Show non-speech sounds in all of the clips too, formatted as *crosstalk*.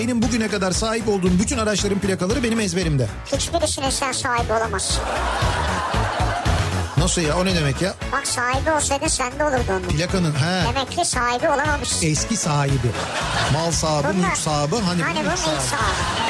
benim bugüne kadar sahip olduğum bütün araçların plakaları benim ezberimde. Hiçbirisine sen sahibi olamazsın. Nasıl ya o ne demek ya? Bak sahibi olsaydı sende olurdu onun. Plakanın he Demek ki sahibi olamamışsın. eski sahibi. Mal sahibi, Bunlar- mülk sahibi hani, Hani bu mülk sahibi. sahibi.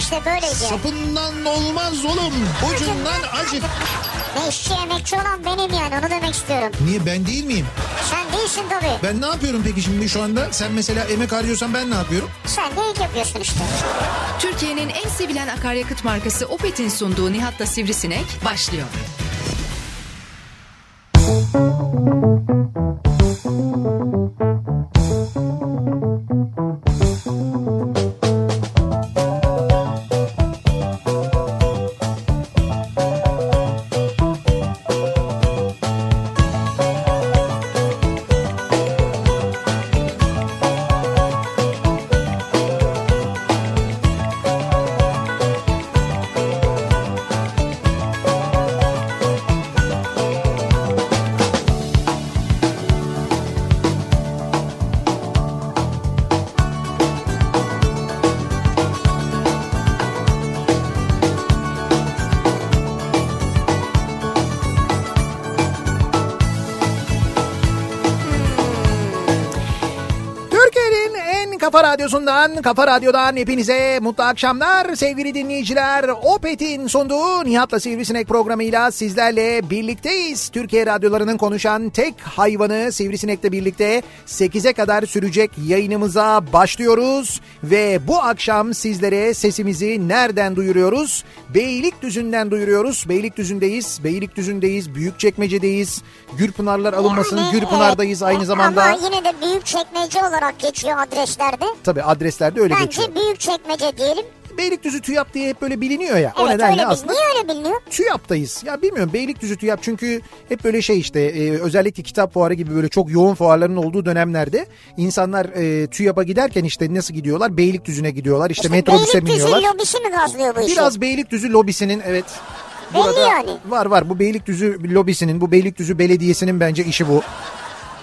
İşte böyleydi. Sapından olmaz oğlum. Ucundan acık. Ne işçi emekçi olan benim yani onu demek istiyorum. Niye ben değil miyim? Sen değilsin tabii. Ben ne yapıyorum peki şimdi şu anda? Sen mesela emek harcıyorsan ben ne yapıyorum? Sen de ilk yapıyorsun işte. Türkiye'nin en sevilen akaryakıt markası Opet'in sunduğu Nihat'la Sivrisinek başlıyor. Türkiye'nin radyosundan, kafa radyodan hepinize mutlu akşamlar sevgili dinleyiciler. Opet'in sunduğu Nihat'la Sivrisinek programıyla sizlerle birlikteyiz. Türkiye radyolarının konuşan tek hayvanı Sivrisinek'le birlikte 8'e kadar sürecek yayınımıza başlıyoruz. Ve bu akşam sizlere sesimizi nereden duyuruyoruz? Beylikdüzü'nden duyuruyoruz. Beylikdüzü'ndeyiz, Beylikdüzü'ndeyiz, Büyükçekmece'deyiz. Gürpınarlar alınmasın, Yani, Gürpınar'dayız aynı zamanda. Ama yine de büyük çekmece olarak geçiyor adreslerde. Tabii adreslerde öyle geçiyor. Bence büyük çekmece diyelim. Beylikdüzü TÜYAP diye hep böyle biliniyor ya. o Evet nedenle öyle aslında Niye öyle biliniyor? TÜYAP'tayız. Ya bilmiyorum Beylikdüzü TÜYAP çünkü hep böyle şey işte e, özellikle kitap fuarı gibi böyle çok yoğun fuarların olduğu dönemlerde insanlar e, TÜYAP'a giderken işte nasıl gidiyorlar? Beylikdüzü'ne gidiyorlar. İşte, İşte metrobüse Beylikdüzü biniyorlar. lobisi mi gazlıyor bu işi? Biraz Beylikdüzü lobisinin evet Belli yani. var var bu Beylikdüzü lobisinin bu Beylikdüzü belediyesinin bence işi bu.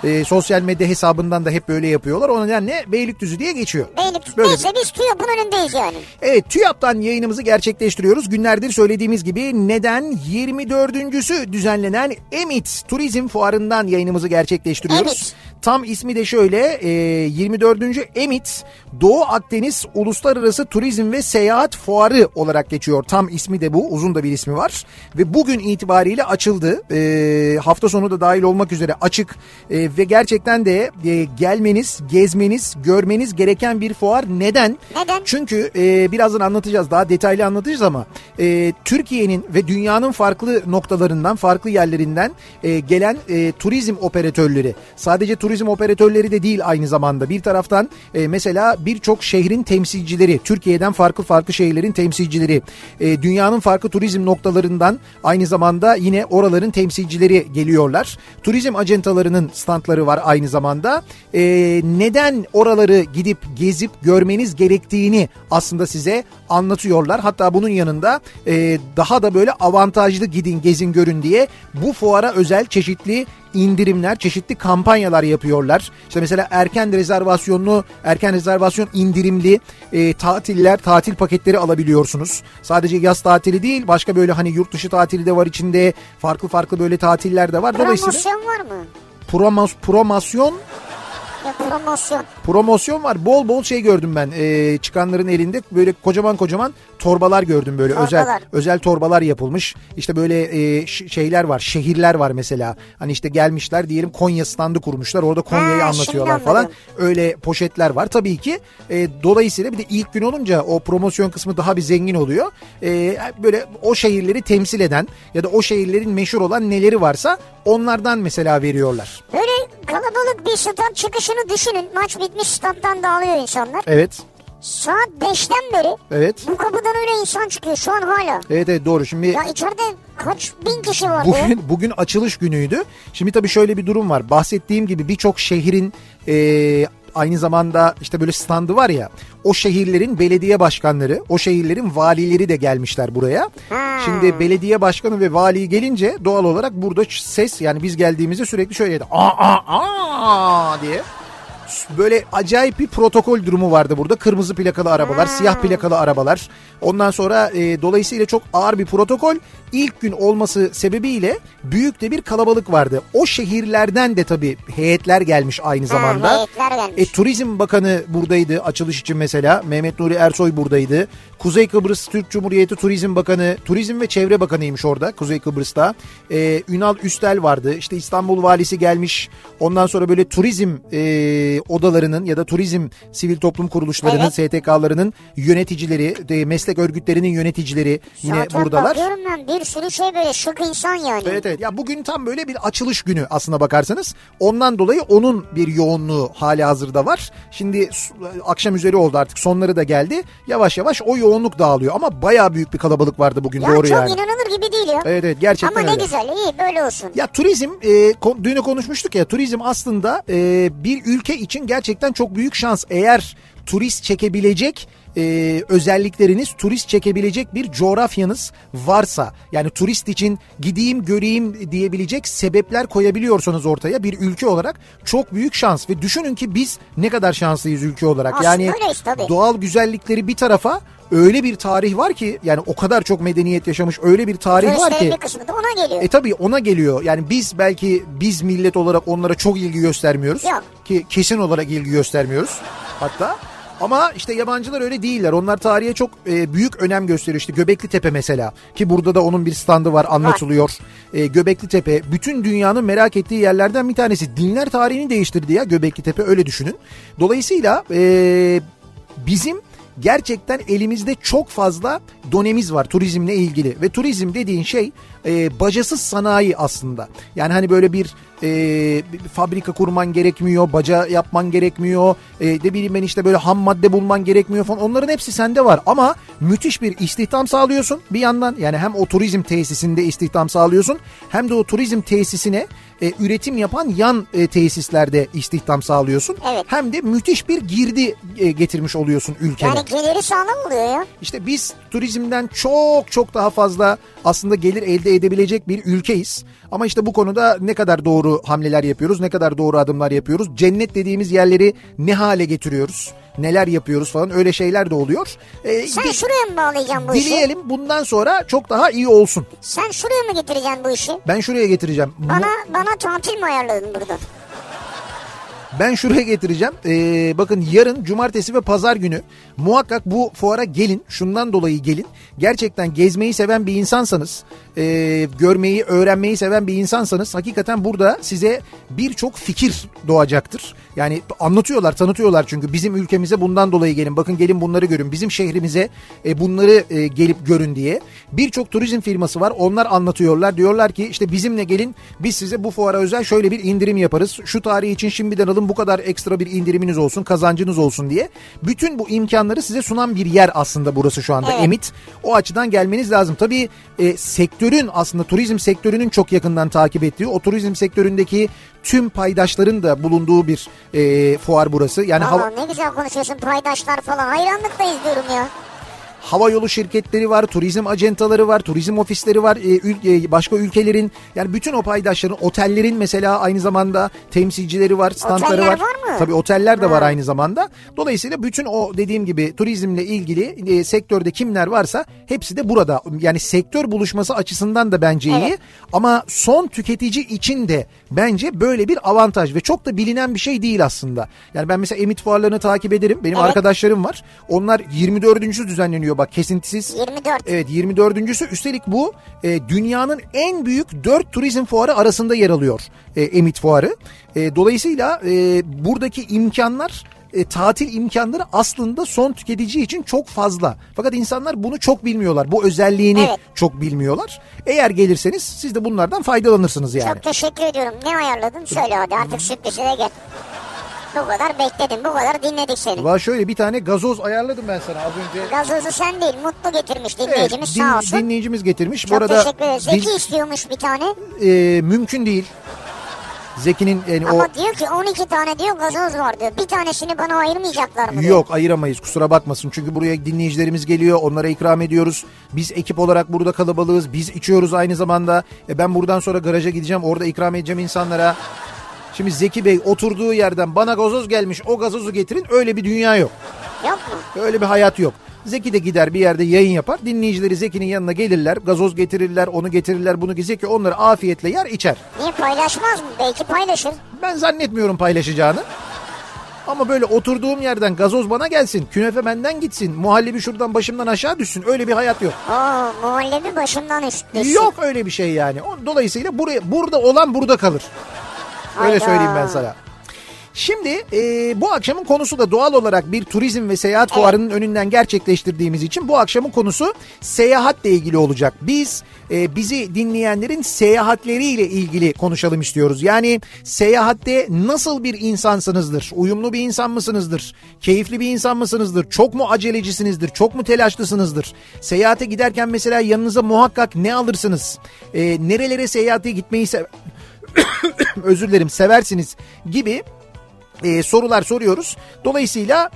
E, sosyal medya hesabından da hep böyle yapıyorlar. O nedenle Beylikdüzü diye geçiyor. Beylik, Böyle neyse biz TÜYAP'ın önündeyiz yani. Evet TÜYAP'tan yayınımızı gerçekleştiriyoruz. Günlerdir söylediğimiz gibi neden 24.sü düzenlenen Emit Turizm Fuarı'ndan yayınımızı gerçekleştiriyoruz. Emit. Tam ismi de şöyle e, 24. Emit Doğu Akdeniz Uluslararası Turizm ve Seyahat Fuarı olarak geçiyor. Tam ismi de bu uzun da bir ismi var. Ve bugün itibariyle açıldı. E, hafta sonu da dahil olmak üzere açık E, ve gerçekten de e, gelmeniz, gezmeniz, görmeniz gereken bir fuar. Neden? Neden? Çünkü e, birazdan anlatacağız daha detaylı anlatacağız ama e, Türkiye'nin ve dünyanın farklı noktalarından farklı yerlerinden e, gelen e, turizm operatörleri sadece turizm operatörleri de değil aynı zamanda bir taraftan e, mesela birçok şehrin temsilcileri Türkiye'den farklı farklı şehirlerin temsilcileri e, dünyanın farklı turizm noktalarından aynı zamanda yine oraların temsilcileri geliyorlar. Turizm acentalarının standları var aynı zamanda. E, neden oraları gidip gezip görmeniz gerektiğini aslında size anlatıyorlar. Hatta bunun yanında e, daha da böyle avantajlı gidin gezin görün diye bu fuara özel çeşitli indirimler, çeşitli kampanyalar yapıyorlar. İşte mesela erken rezervasyonlu, erken rezervasyon indirimli e, tatiller, tatil paketleri alabiliyorsunuz. Sadece yaz tatili değil, başka böyle hani yurt dışı tatili de var içinde. Farklı farklı böyle tatiller de var. Dolayısıyla Promosyon var mı? promos, promosyon promosyon. promosyon var. Bol bol şey gördüm ben. Ee, çıkanların elinde böyle kocaman kocaman torbalar gördüm böyle özel Torbalar. özel torbalar yapılmış. İşte böyle e, şeyler var. Şehirler var mesela. Hani işte gelmişler diyelim Konya standı kurmuşlar. Orada Konya'yı Ha, anlatıyorlar falan. Öyle poşetler var tabii ki. E, dolayısıyla bir de ilk gün olunca o promosyon kısmı daha bir zengin oluyor. E, böyle o şehirleri temsil eden ya da o şehirlerin meşhur olan neleri varsa onlardan mesela veriyorlar. Böyle kalabalık bir stat çıkışını düşünün. Maç bitmiş stat'tan dağılıyor insanlar. Evet. Saat 5'ten beri Evet. bu kapıdan öyle insan çıkıyor şu an hala. Evet evet doğru. Şimdi Ya içeride kaç bin kişi vardı? Bugün bugün açılış günüydü. Şimdi tabii şöyle bir durum var. Bahsettiğim gibi birçok şehrin e, aynı zamanda işte böyle standı var ya. O şehirlerin belediye başkanları, o şehirlerin valileri de gelmişler buraya. Ha. Şimdi belediye başkanı ve vali gelince doğal olarak burada ses yani biz geldiğimizde sürekli şöyleydi. Aa aa aa diye böyle acayip bir protokol durumu vardı burada. Kırmızı plakalı arabalar, siyah plakalı arabalar. Ondan sonra e, dolayısıyla çok ağır bir protokol. İlk gün olması sebebiyle büyük de bir kalabalık vardı. O şehirlerden de tabii heyetler gelmiş aynı zamanda. heyetler gelmiş. E, Turizm Bakanı buradaydı açılış için mesela. Mehmet Nuri Ersoy buradaydı. Kuzey Kıbrıs Türk Cumhuriyeti Turizm Bakanı, Turizm ve Çevre Bakanıymış orada Kuzey Kıbrıs'ta. E, Ünal Üstel vardı. İşte İstanbul Valisi gelmiş. Ondan sonra böyle turizm e, odalarının ya da turizm sivil toplum kuruluşlarının, STK'larının yöneticileri, de, meslek örgütlerinin yöneticileri yine Zaten buradalar. bakıyorum ben bir sürü şey böyle şık insan yani. Evet evet ya bugün tam böyle bir açılış günü aslına bakarsanız. Ondan dolayı onun bir yoğunluğu hali hazırda var. Şimdi s- akşam üzeri oldu artık sonları da geldi. Yavaş yavaş o yoğunluk dağılıyor ama baya büyük bir kalabalık vardı bugün Ya doğru çok yani. inanılır gibi değil ya. Evet evet gerçekten Ama ne öyle. güzel iyi böyle olsun. Ya turizm e, dün konuşmuştuk ya turizm aslında e, bir ülke için gerçekten çok büyük şans. Eğer turist çekebilecek e, özellikleriniz turist çekebilecek bir coğrafyanız varsa yani turist için gideyim göreyim diyebilecek sebepler koyabiliyorsanız ortaya bir ülke olarak çok büyük şans ve düşünün ki biz ne kadar şanslıyız ülke olarak. Aslında yani öyleyiz tabii. doğal güzellikleri bir tarafa öyle bir tarih var ki yani o kadar çok medeniyet yaşamış öyle bir tarih var ki. Turistlerin bir kısmı da ona geliyor. E tabii ona geliyor. Yani biz belki biz millet olarak onlara çok ilgi göstermiyoruz. Yok. Ki kesin olarak ilgi göstermiyoruz hatta. Ama işte yabancılar öyle değiller. Onlar tarihe çok e, büyük önem gösteriyor. İşte Göbekli Tepe mesela ki burada da onun bir standı var anlatılıyor. E, Göbekli Tepe bütün dünyanın merak ettiği yerlerden bir tanesi. Dinler tarihini değiştirdi ya Göbekli Tepe öyle düşünün. Dolayısıyla e, bizim gerçekten elimizde çok fazla donemiz var turizmle ilgili. Ve turizm dediğin şey e, bacasız sanayi aslında. Yani hani böyle bir e, bir fabrika kurman gerekmiyor, baca yapman gerekmiyor, e, ne bileyim ben işte böyle ham madde bulman gerekmiyor falan. Onların hepsi sende var ama müthiş bir istihdam sağlıyorsun bir yandan. Yani hem o turizm tesisinde istihdam sağlıyorsun hem de o turizm tesisine e, üretim yapan yan e, tesislerde istihdam sağlıyorsun. Evet. Hem de müthiş bir girdi e, getirmiş oluyorsun ülkene. Yani geliri sağlam oluyor ya. İşte biz turizmden çok çok daha fazla aslında gelir elde edebilecek bir ülkeyiz. Ama işte bu konuda ne kadar doğru hamleler yapıyoruz, ne kadar doğru adımlar yapıyoruz. Cennet dediğimiz yerleri ne hale getiriyoruz, neler yapıyoruz falan öyle şeyler de oluyor. Ee, Sen şuraya mı bağlayacaksın bu işi? dileyelim bundan sonra çok daha iyi olsun. Sen şuraya mı getireceksin bu işi? Ben şuraya getireceğim. Bana bana tatil mi ayarladın burada? Ben şuraya getireceğim. Ee, bakın yarın cumartesi ve pazar günü muhakkak bu fuara gelin. Şundan dolayı gelin. Gerçekten gezmeyi seven bir insansanız, e, görmeyi, öğrenmeyi seven bir insansanız hakikaten burada size birçok fikir doğacaktır. Yani anlatıyorlar, tanıtıyorlar çünkü bizim ülkemize bundan dolayı gelin. Bakın gelin bunları görün. Bizim şehrimize e, bunları e, gelip görün diye. Birçok turizm firması var. Onlar anlatıyorlar. Diyorlar ki işte bizimle gelin. Biz size bu fuara özel şöyle bir indirim yaparız. Şu tarih için şimdiden alın bu kadar ekstra bir indiriminiz olsun, kazancınız olsun diye. Bütün bu imkanları size sunan bir yer aslında burası şu anda. Evet. Emit. O açıdan gelmeniz lazım. Tabii e, sektörün aslında turizm sektörünün çok yakından takip ettiği, o turizm sektöründeki tüm paydaşların da bulunduğu bir e, fuar burası. Yani hava- Valla ne güzel konuşuyorsun paydaşlar falan. Hayranlıkla izliyorum ya. Hava yolu şirketleri var, turizm acentaları var, turizm ofisleri var, e, e, başka ülkelerin yani bütün o paydaşların, otellerin mesela aynı zamanda temsilcileri var, standları Oteller var. var mı? Tabii oteller de var Ha. aynı zamanda. Dolayısıyla bütün o dediğim gibi turizmle ilgili e, sektörde kimler varsa hepsi de burada. Yani sektör buluşması açısından da bence iyi. Evet. Ama son tüketici için de bence böyle bir avantaj ve çok da bilinen bir şey değil aslında. Yani ben mesela emit fuarlarını takip ederim. Benim Evet. arkadaşlarım var. Onlar 24. düzenleniyor bak kesintisiz. 24. Evet 24.sü üstelik bu e, dünyanın en büyük 4 turizm fuarı arasında yer alıyor e, Emit Fuarı. E, dolayısıyla e, buradaki imkanlar e, tatil imkanları aslında son tüketici için çok fazla. Fakat insanlar bunu çok bilmiyorlar. Bu özelliğini Evet. çok bilmiyorlar. Eğer gelirseniz siz de bunlardan faydalanırsınız yani. Çok teşekkür ediyorum. Ne ayarladın? Söyle hadi artık sürprize de gel. Bu kadar bekledim. Bu kadar dinledik seni. Var şöyle bir tane gazoz ayarladım ben sana az önce. Gazozu sen değil Mutlu getirmiş Evet, dinleyicimiz din- sağ olsun. dinleyicimiz getirmiş. Çok Bu arada teşekkür ederiz. din- Zeki istiyormuş bir tane. e, mümkün değil. Zeki'nin yani Ama o diyor ki 12 tane diyor gazoz var diyor. Bir tanesini bana ayırmayacaklar mı diyor. Yok ayıramayız kusura bakmasın. Çünkü buraya dinleyicilerimiz geliyor onlara ikram ediyoruz. Biz ekip olarak burada kalabalığız. Biz içiyoruz aynı zamanda. E ben buradan sonra garaja gideceğim orada ikram edeceğim insanlara. Şimdi Zeki Bey oturduğu yerden bana gazoz gelmiş o gazozu getirin öyle bir dünya yok. Yok mu? Öyle bir hayat yok. Zeki de gider bir yerde yayın yapar. Dinleyicileri Zeki'nin yanına gelirler. Gazoz getirirler, onu getirirler, bunu Zeki onları afiyetle yer içer. Niye paylaşmaz mı? Belki paylaşır. Ben zannetmiyorum paylaşacağını. Ama böyle oturduğum yerden gazoz bana gelsin, künefe benden gitsin, muhallebi şuradan başımdan aşağı düşsün. Öyle bir hayat yok. Oo muhallebi başımdan üst düşsün. Yok öyle bir şey yani. Dolayısıyla buraya burada olan burada kalır. Öyle söyleyeyim ben sana. Şimdi e, bu akşamın konusu da doğal olarak bir turizm ve seyahat fuarının önünden gerçekleştirdiğimiz için bu akşamın konusu seyahatle ilgili olacak. Biz e, bizi dinleyenlerin seyahatleriyle ilgili konuşalım istiyoruz. Yani seyahatte nasıl bir insansınızdır? Uyumlu bir insan mısınızdır? Keyifli bir insan mısınızdır? Çok mu acelecisinizdir? Çok mu telaşlısınızdır? Seyahate giderken mesela yanınıza muhakkak ne alırsınız? E, nerelere seyahate gitmeyi se- *coughs* özür dilerim seversiniz gibi e, sorular soruyoruz. Dolayısıyla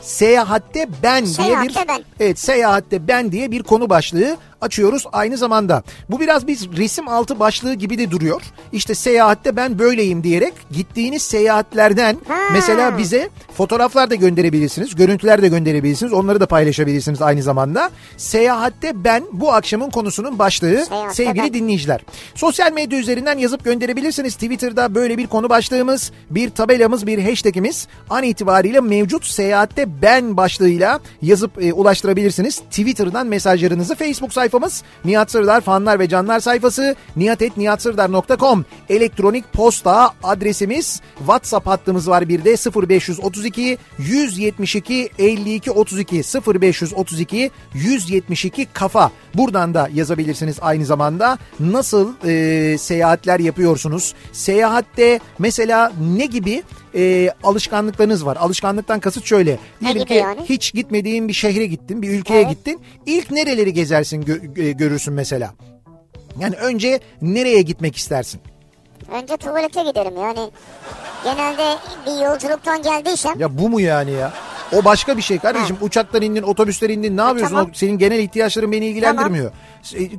seyahatte ben diye bir Seyahatte ben. evet seyahatte ben diye bir konu başlığı açıyoruz aynı zamanda. Bu biraz biz resim altı başlığı gibi de duruyor. İşte seyahatte ben böyleyim diyerek gittiğiniz seyahatlerden Ha. mesela bize fotoğraflar da gönderebilirsiniz, görüntüler de gönderebilirsiniz. Onları da paylaşabilirsiniz aynı zamanda. Seyahatte ben bu akşamın konusunun başlığı Seyahatte sevgili ben. dinleyiciler. Sosyal medya üzerinden yazıp gönderebilirsiniz. Twitter'da böyle bir konu başlığımız, bir tabelamız, bir hashtagimiz an itibariyle mevcut seyahatte ben başlığıyla yazıp e, ulaştırabilirsiniz. Twitter'dan mesajlarınızı Facebook sayfamız Nihat Sırdar fanlar ve canlar sayfası nihatetnihatsırdar.com elektronik posta adresimiz WhatsApp hattımız var bir de 0532 172 52 32 0532 172 kafa. Buradan da yazabilirsiniz aynı zamanda. Nasıl e, seyahatler yapıyorsunuz? Seyahatte mesela ne gibi e, alışkanlıklarınız var alışkanlıktan kasıt şöyle diyelim ki yani? hiç gitmediğin bir şehre gittin bir ülkeye Evet. gittin ilk nereleri gezersin gö- e, görürsün mesela yani önce nereye gitmek istersin Önce tuvalete giderim yani. Genelde bir yolculuktan geldiysem Ya bu mu yani ya? O başka bir şey kardeşim. Uçaktan indin, otobüsten indin. Ne yapıyorsun? tamam. O senin genel ihtiyaçların beni ilgilendirmiyor. E,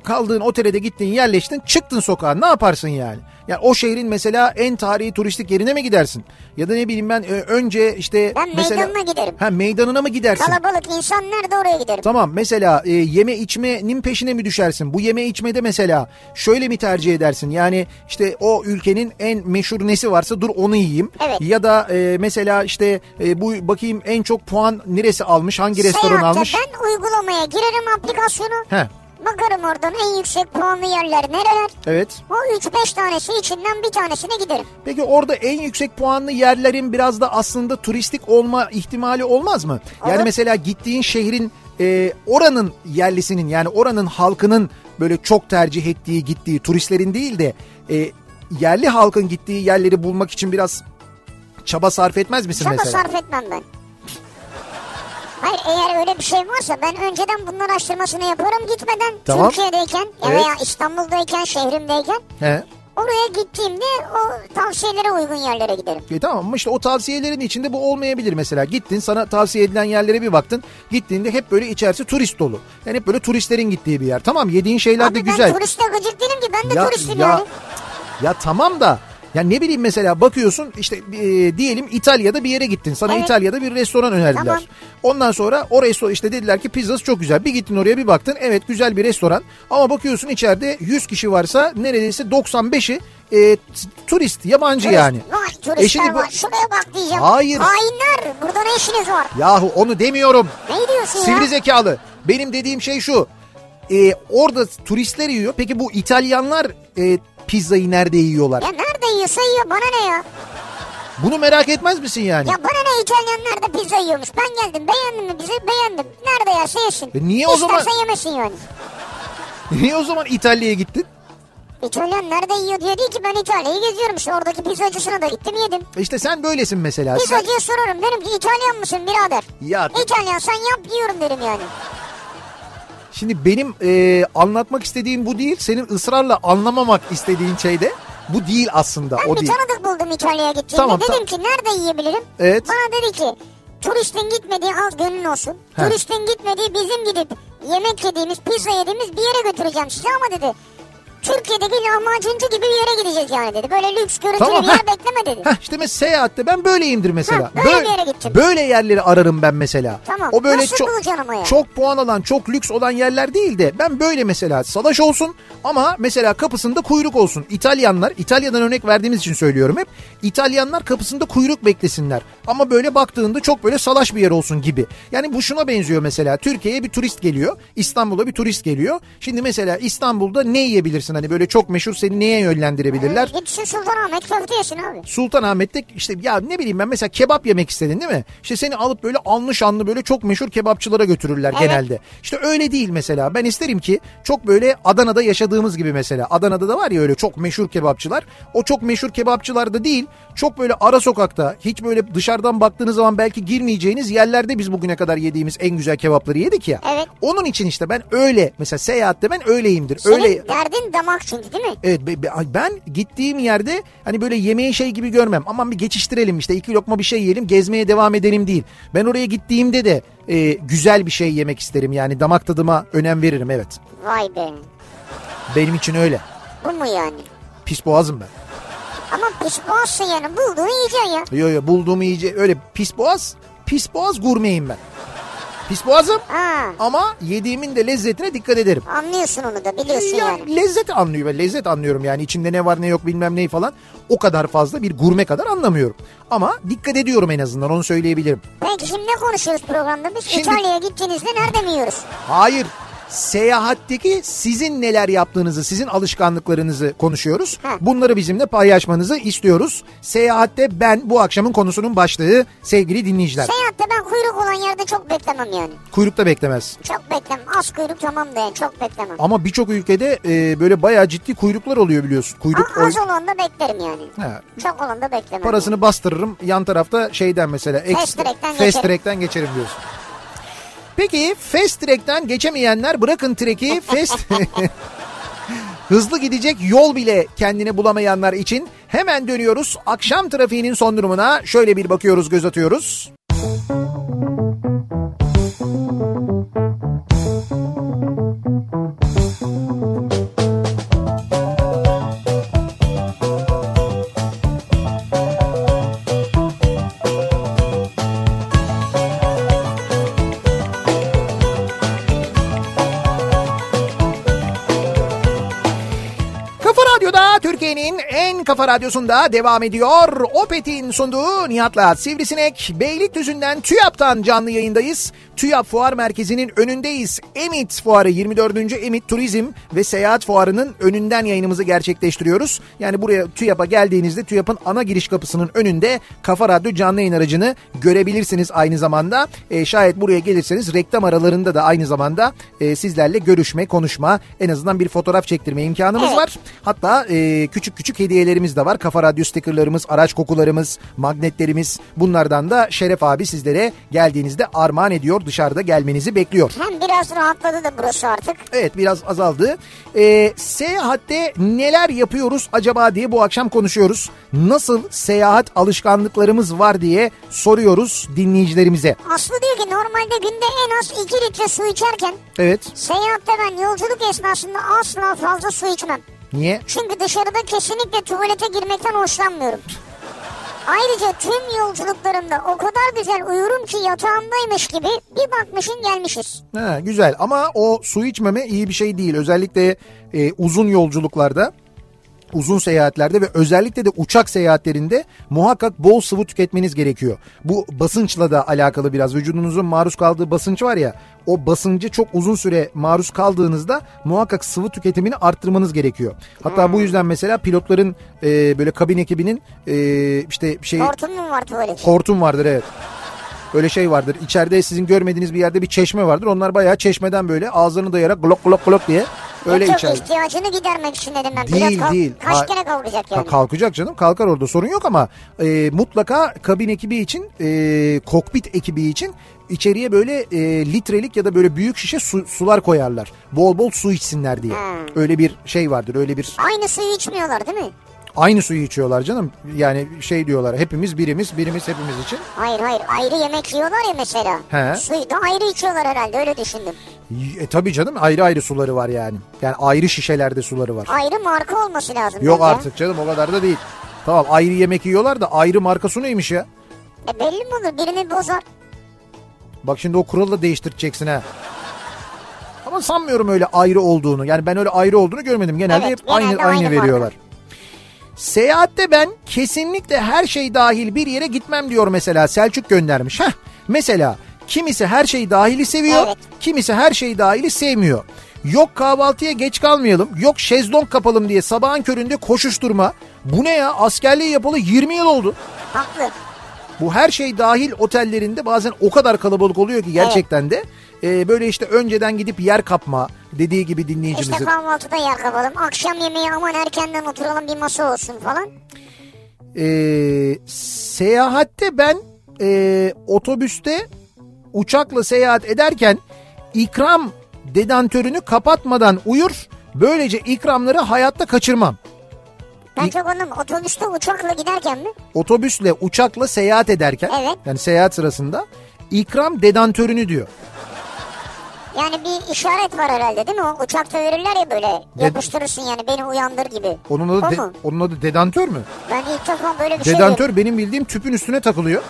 Kaldığın otele de gittin, yerleştin, çıktın sokağa. Ne yaparsın yani? Yani o şehrin mesela en tarihi turistik yerine mi gidersin? Ya da ne bileyim ben e, önce işte ben mesela meydanına giderim. ha meydanına mı gidersin? Kalabalık insan nerede oraya giderim. Tamam mesela e, yeme içmenin peşine mi düşersin? Bu yeme içmede mesela şöyle mi tercih edersin? Yani işte o ülkenin en meşhur nesi varsa dur onu yiyeyim. Evet. Ya da e, mesela işte e, bu bakayım en çok puan neresi almış? Hangi restoran Seyahatte almış? ben uygulamaya girerim aplikasyonu. He. Bakarım oradan en yüksek puanlı yerler nereler. Evet. O 3-5 tanesi içinden bir tanesine giderim. Peki orada en yüksek puanlı yerlerin biraz da aslında turistik olma ihtimali olmaz mı? Yani Olur. mesela gittiğin şehrin e, oranın yerlisinin yani oranın halkının böyle çok tercih ettiği gittiği turistlerin değil de e, yerli halkın gittiği yerleri bulmak için biraz çaba sarf etmez misin Çaba mesela? sarf etmem ben. Hayır eğer öyle bir şey varsa ben önceden bunun araştırmasını yaparım gitmeden Tamam. Türkiye'deyken Evet. veya İstanbul'dayken şehrimdeyken He. oraya gittiğimde o tavsiyelere uygun yerlere giderim. E tamam ama işte o tavsiyelerin içinde bu olmayabilir mesela. Gittin sana tavsiye edilen yerlere bir baktın. Gittiğinde hep böyle içerisi turist dolu. Yani hep böyle turistlerin gittiği bir yer. Tamam yediğin şeyler de Abi ben güzel. turiste gıcık değilim ki ben de ya, turistim ya, yani. Ya tamam da ya ne bileyim mesela bakıyorsun işte e, diyelim İtalya'da bir yere gittin. Sana Evet. İtalya'da bir restoran önerdiler. Tamam. Ondan sonra o restoran işte dediler ki pizzası çok güzel. Bir gittin oraya bir baktın. Evet güzel bir restoran. Ama bakıyorsun içeride 100 kişi varsa neredeyse 95'i e, turist, yabancı Turist, yani. Vay E turistler şimdi bu- var şuraya bak diyeceğim. Hayır. Hainler burada ne işiniz var? Yahu onu demiyorum. Ne diyorsun ya? Sivri zekalı. Benim dediğim şey şu. E, orada turistler yiyor. Peki bu İtalyanlar e, pizzayı nerede yiyorlar? Ya nerede yiyorsa yiyor bana ne ya? Bunu merak etmez misin yani? Ya bana ne İtalyan nerede pizza yiyormuş? Ben geldim beğendim mi bizi? Beğendim. Nerede yerse yesin. E niye o zaman- İsterse yemesin yani. *laughs* Niye o zaman İtalya'ya gittin? İtalyan nerede yiyor diye değil ki ben İtalya'yı geziyorum işte oradaki pizzacısına da gittim yedim. İşte sen böylesin mesela. Sen- Pizzacıya sorarım derim ki İtalyan mısın birader? Ya İtalyan sen yap diyorum derim yani. Şimdi benim e, anlatmak istediğim bu değil. Senin ısrarla anlamamak istediğin şey de bu değil aslında. Ben o bir değil. tanıdık buldum İtalya'ya gittiğimde. Tamam, dedim tamam. ki nerede yiyebilirim? Evet. Bana dedi ki turistin gitmediği al gönlün olsun. He. Turistin gitmediği bizim gidip yemek yediğimiz pizza yediğimiz bir yere götüreceğim sizi ama dedi. Türkiye'deki lahmacuncu gibi bir yere gideceğiz yani dedi. Böyle lüks görüntülü Tamam, bir yer heh. bekleme dedi. Heh, işte mesela seyahatte ben böyleyimdir mesela. Ha, böyle bir yere gittim. Böyle yerleri ararım ben mesela. Tamam, O böyle nasıl çok bulacaksın ama ya? çok puan alan, çok lüks olan yerler değil de ben böyle mesela salaş olsun ama mesela kapısında kuyruk olsun. İtalyanlar, İtalya'dan örnek verdiğimiz için söylüyorum hep. İtalyanlar kapısında kuyruk beklesinler. Ama böyle baktığında çok böyle salaş bir yer olsun gibi. Yani bu şuna benziyor mesela. Türkiye'ye bir turist geliyor. İstanbul'a bir turist geliyor. Şimdi mesela İstanbul'da ne yiyebilirsin? Hani böyle çok meşhur seni neye yönlendirebilirler? Gitsin Sultanahmet köfte yesin abi. Sultanahmet'te işte ya ne bileyim ben mesela kebap yemek istedin değil mi? İşte seni alıp böyle anlı şanlı böyle çok meşhur kebapçılara götürürler Evet. genelde. İşte öyle değil mesela. Ben isterim ki çok böyle Adana'da yaşadığımız gibi mesela. Adana'da da var ya öyle çok meşhur kebapçılar. O çok meşhur kebapçılarda değil. Çok böyle ara sokakta hiç böyle dışarıdan baktığınız zaman belki girmeyeceğiniz yerlerde biz bugüne kadar yediğimiz en güzel kebapları yedik ya. Evet. Onun için işte ben öyle mesela seyahatte ben öyleyimdir. Senin Öyle derdin damak çünkü değil mi? Evet ben gittiğim yerde hani böyle yemeği şey gibi görmem. Aman bir geçiştirelim işte iki lokma bir şey yiyelim gezmeye devam edelim değil. Ben oraya gittiğimde de e, güzel bir şey yemek isterim yani damak tadıma önem veririm evet. Vay be. Benim için öyle. Bu mu yani? Pis boğazım ben. Ama pis boğazsın yani bulduğunu yiyeceksin ya. Yo yo bulduğumu iyice öyle pis boğaz pis boğaz gurmeyim ben. Pis boğazım Ha. ama yediğimin de lezzetine dikkat ederim. Anlıyorsun onu da biliyorsun Ya, yani. lezzet anlıyor ben lezzet anlıyorum yani içinde ne var ne yok bilmem neyi falan o kadar fazla bir gurme kadar anlamıyorum. Ama dikkat ediyorum en azından onu söyleyebilirim. Peki şimdi ne konuşuyoruz programda biz? Şimdi- İtalya'ya gittiğinizde nerede mi yiyoruz? Hayır. Seyahatteki sizin neler yaptığınızı, sizin alışkanlıklarınızı konuşuyoruz. Bunları bizimle paylaşmanızı istiyoruz. Seyahatte ben bu akşamın konusunun başlığı sevgili dinleyiciler. Seyahatte ben kuyruk olan yerde çok beklemem yani. Kuyrukta beklemez. Çok beklemem. Az kuyruk tamam da yani çok beklemem. Ama birçok ülkede e, böyle bayağı ciddi kuyruklar oluyor biliyorsun. Kuyruk A- az olan da beklerim yani. Ha, Çok olan da beklemem. parasını bastırırım yan tarafta şeyden mesela Fast track'ten fast track'ten geçerim diyorsun. Peki fast track'ten geçemeyenler bırakın track'i fast *laughs* hızlı gidecek yol bile kendine bulamayanlar için hemen dönüyoruz. Akşam trafiğinin son durumuna şöyle bir bakıyoruz göz atıyoruz. Kafa kafa radyosunda devam ediyor. Opet'in sunduğu Nihat'la Sivrisinek. Beylikdüzü'nden TÜYAP'tan canlı yayındayız. TÜYAP Fuar Merkezi'nin önündeyiz. Emit Fuarı 24. Emit Turizm ve Seyahat Fuarı'nın önünden yayınımızı gerçekleştiriyoruz. Yani buraya TÜYAP'a geldiğinizde TÜYAP'ın ana giriş kapısının önünde Kafa Radyo canlı yayın aracını görebilirsiniz aynı zamanda. E, şayet buraya gelirseniz reklam aralarında da aynı zamanda e, sizlerle görüşme, konuşma, en azından bir fotoğraf çektirme imkanımız Evet. var. Hatta e, küçük küçük hediyelerimiz de var. Kafa Radyo stikerlerimiz, araç kokularımız, magnetlerimiz. Bunlardan da Şeref abi sizlere geldiğinizde armağan ediyor. Dışarıda gelmenizi bekliyor. Hem biraz rahatladı da burası artık. Evet biraz azaldı. Ee, seyahatte neler yapıyoruz acaba diye bu akşam konuşuyoruz. Nasıl seyahat alışkanlıklarımız var diye soruyoruz dinleyicilerimize. Aslı diyor ki normalde günde en az 2 litre su içerken Evet seyahatte ben yolculuk esnasında asla fazla su içmem. niye? Çünkü dışarıda kesinlikle tuvalete girmekten hoşlanmıyorum. Ayrıca tüm yolculuklarımda o kadar güzel uyurum ki yatağımdaymış gibi bir bakmışın gelmişiz. Ha, güzel ama o su içmeme iyi bir şey değil. Özellikle e, uzun yolculuklarda uzun seyahatlerde ve özellikle de uçak seyahatlerinde muhakkak bol sıvı tüketmeniz gerekiyor. Bu basınçla da alakalı biraz vücudunuzun maruz kaldığı basınç var ya o basıncı çok uzun süre maruz kaldığınızda muhakkak sıvı tüketimini arttırmanız gerekiyor. Hatta bu yüzden mesela pilotların e, böyle kabin ekibinin e, işte şey Hortum mu var tuvalet? hortum vardır evet. Böyle şey vardır. İçeride sizin görmediğiniz bir yerde bir çeşme vardır. Onlar bayağı çeşmeden böyle ağızlarını dayayarak glok glok glok diye Öyle Yok içer. ihtiyacını gidermek için dedim ben. Değil, Pilot kalk- değil. Kaç Ha- kere kalkacak yani? kalkacak canım kalkar orada sorun yok ama e, mutlaka kabin ekibi için e, kokpit ekibi için içeriye böyle e, litrelik ya da böyle büyük şişe su- sular koyarlar. Bol bol su içsinler diye. Hmm. Öyle bir şey vardır öyle bir Aynı suyu içmiyorlar değil mi? aynı suyu içiyorlar canım. Yani şey diyorlar hepimiz birimiz birimiz hepimiz için. Hayır hayır ayrı yemek yiyorlar ya mesela. He. Suyu da ayrı içiyorlar herhalde öyle düşündüm. E tabii canım ayrı ayrı suları var yani. Yani ayrı şişelerde suları var. Ayrı marka olması lazım. Yok bence. artık canım o kadar da değil. Tamam ayrı yemek yiyorlar da ayrı marka su neymiş ya? E belli mi olur birini bozar. Bak şimdi o kuralı da değiştireceksin ha. Ama sanmıyorum öyle ayrı olduğunu. Yani ben öyle ayrı olduğunu görmedim. Genelde Evet, hep aynı genelde aynı, aynı veriyorlar. Seyahatte ben kesinlikle her şey dahil bir yere gitmem diyor mesela Selçuk göndermiş. Heh, mesela kimisi her şey dahili seviyor, Evet. kimisi her şey dahili sevmiyor. Yok kahvaltıya geç kalmayalım, yok şezlong kapalım diye sabahın köründe koşuşturma. Bu ne ya askerliği yapalı 20 yıl oldu. Haklı. Bu her şey dahil otellerinde bazen o kadar kalabalık oluyor ki gerçekten de e, böyle işte önceden gidip yer kapma dediği gibi dinleyicimizin. İşte kahvaltıda yer kapalım. Akşam yemeği aman erkenden oturalım bir masa olsun falan. E, seyahatte ben e, otobüste uçakla seyahat ederken ikram dedantörünü kapatmadan uyur. Böylece ikramları hayatta kaçırmam. Ben çok anlamadım. Otobüste uçakla giderken mi? Otobüsle uçakla seyahat ederken Evet. yani seyahat sırasında ikram dedantörünü diyor. Yani bir işaret var herhalde değil mi? O uçakta verirler ya böyle yapıştırırsın yani beni uyandır gibi. Onun adı, O de- mu? onun adı dedantör mü? Ben ilk defa böyle bir şey Dedantör benim bildiğim tüpün üstüne takılıyor.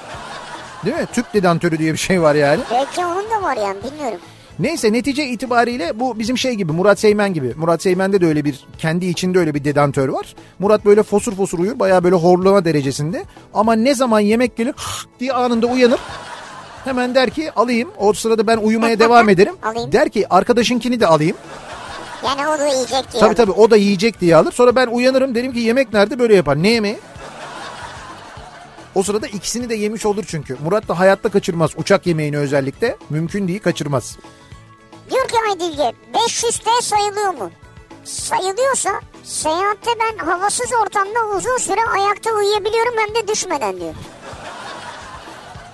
Değil mi? Tüp dedantörü diye bir şey var yani. Belki onun da var yani bilmiyorum. Neyse netice itibariyle bu bizim şey gibi Murat Seymen gibi. Murat Seymen'de de öyle bir kendi içinde öyle bir dedantör var. Murat böyle fosur fosur uyur bayağı böyle horlama derecesinde. Ama ne zaman yemek gelir diye anında uyanır. Hemen der ki alayım. O sırada ben uyumaya devam ederim. Alayım. Der ki arkadaşınkini de alayım. Yani o da yiyecek diyor. Tabii tabii o da yiyecek diye alır. Sonra ben uyanırım derim ki yemek nerede böyle yapar. Ne yemeği? O sırada ikisini de yemiş olur çünkü. Murat da hayatta kaçırmaz uçak yemeğini özellikle. Mümkün değil kaçırmaz. Diyor ki Aydilge 500T sayılıyor mu? Sayılıyorsa seyahatte ben havasız ortamda uzun süre ayakta uyuyabiliyorum hem de düşmeden diyor.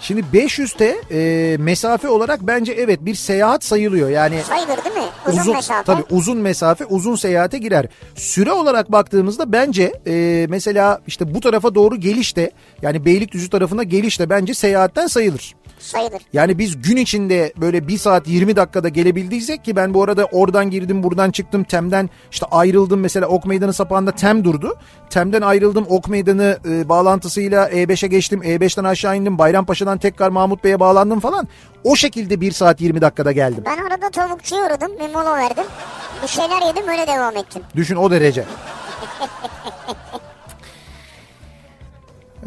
Şimdi 500'te e, mesafe olarak bence evet bir seyahat sayılıyor. Yani Sayılır değil mi? Uzun, mesafe. Tabii uzun mesafe uzun seyahate girer. Süre olarak baktığımızda bence e, mesela işte bu tarafa doğru geliş de yani Beylikdüzü tarafına geliş de bence seyahatten sayılır. Sayılır. Yani biz gün içinde böyle 1 saat 20 dakikada gelebildiysek ki ben bu arada oradan girdim buradan çıktım Tem'den işte ayrıldım mesela Ok Meydanı sapağında Tem durdu. Tem'den ayrıldım Ok Meydanı e, bağlantısıyla E5'e geçtim E5'ten aşağı indim Bayrampaşa'dan tekrar Mahmut Bey'e bağlandım falan. O şekilde 1 saat 20 dakikada geldim. Ben arada tavukçuya uğradım bir mola verdim. Bir şeyler yedim öyle devam ettim. Düşün o derece. *laughs*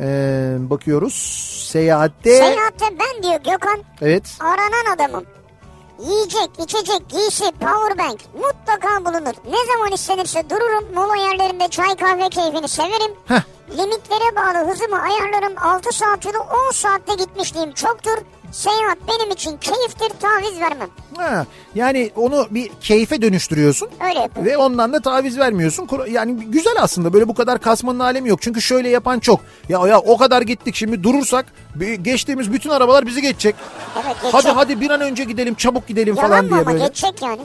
Ee, bakıyoruz seyahatte Seyahatte ben diyor Gökhan evet aranan adamım. Yiyecek, içecek, giysi, powerbank mutlaka bulunur. Ne zaman istenirse dururum. Mola yerlerinde çay kahve keyfini severim. Heh. Limitlere bağlı hızımı ayarlarım. 6 saat yolu 10 saatte gitmişliğim çoktur. Seyahat benim için keyiftir taviz vermem. ha, yani onu bir keyfe dönüştürüyorsun. Öyle yapıyorum. Ve ondan da taviz vermiyorsun. Yani güzel aslında böyle bu kadar kasmanın alemi yok. Çünkü şöyle yapan çok. Ya ya o kadar gittik şimdi durursak geçtiğimiz bütün arabalar bizi geçecek. Evet geçecek. Hadi hadi bir an önce gidelim çabuk gidelim Yalan falan mı diye ama böyle. geçecek yani.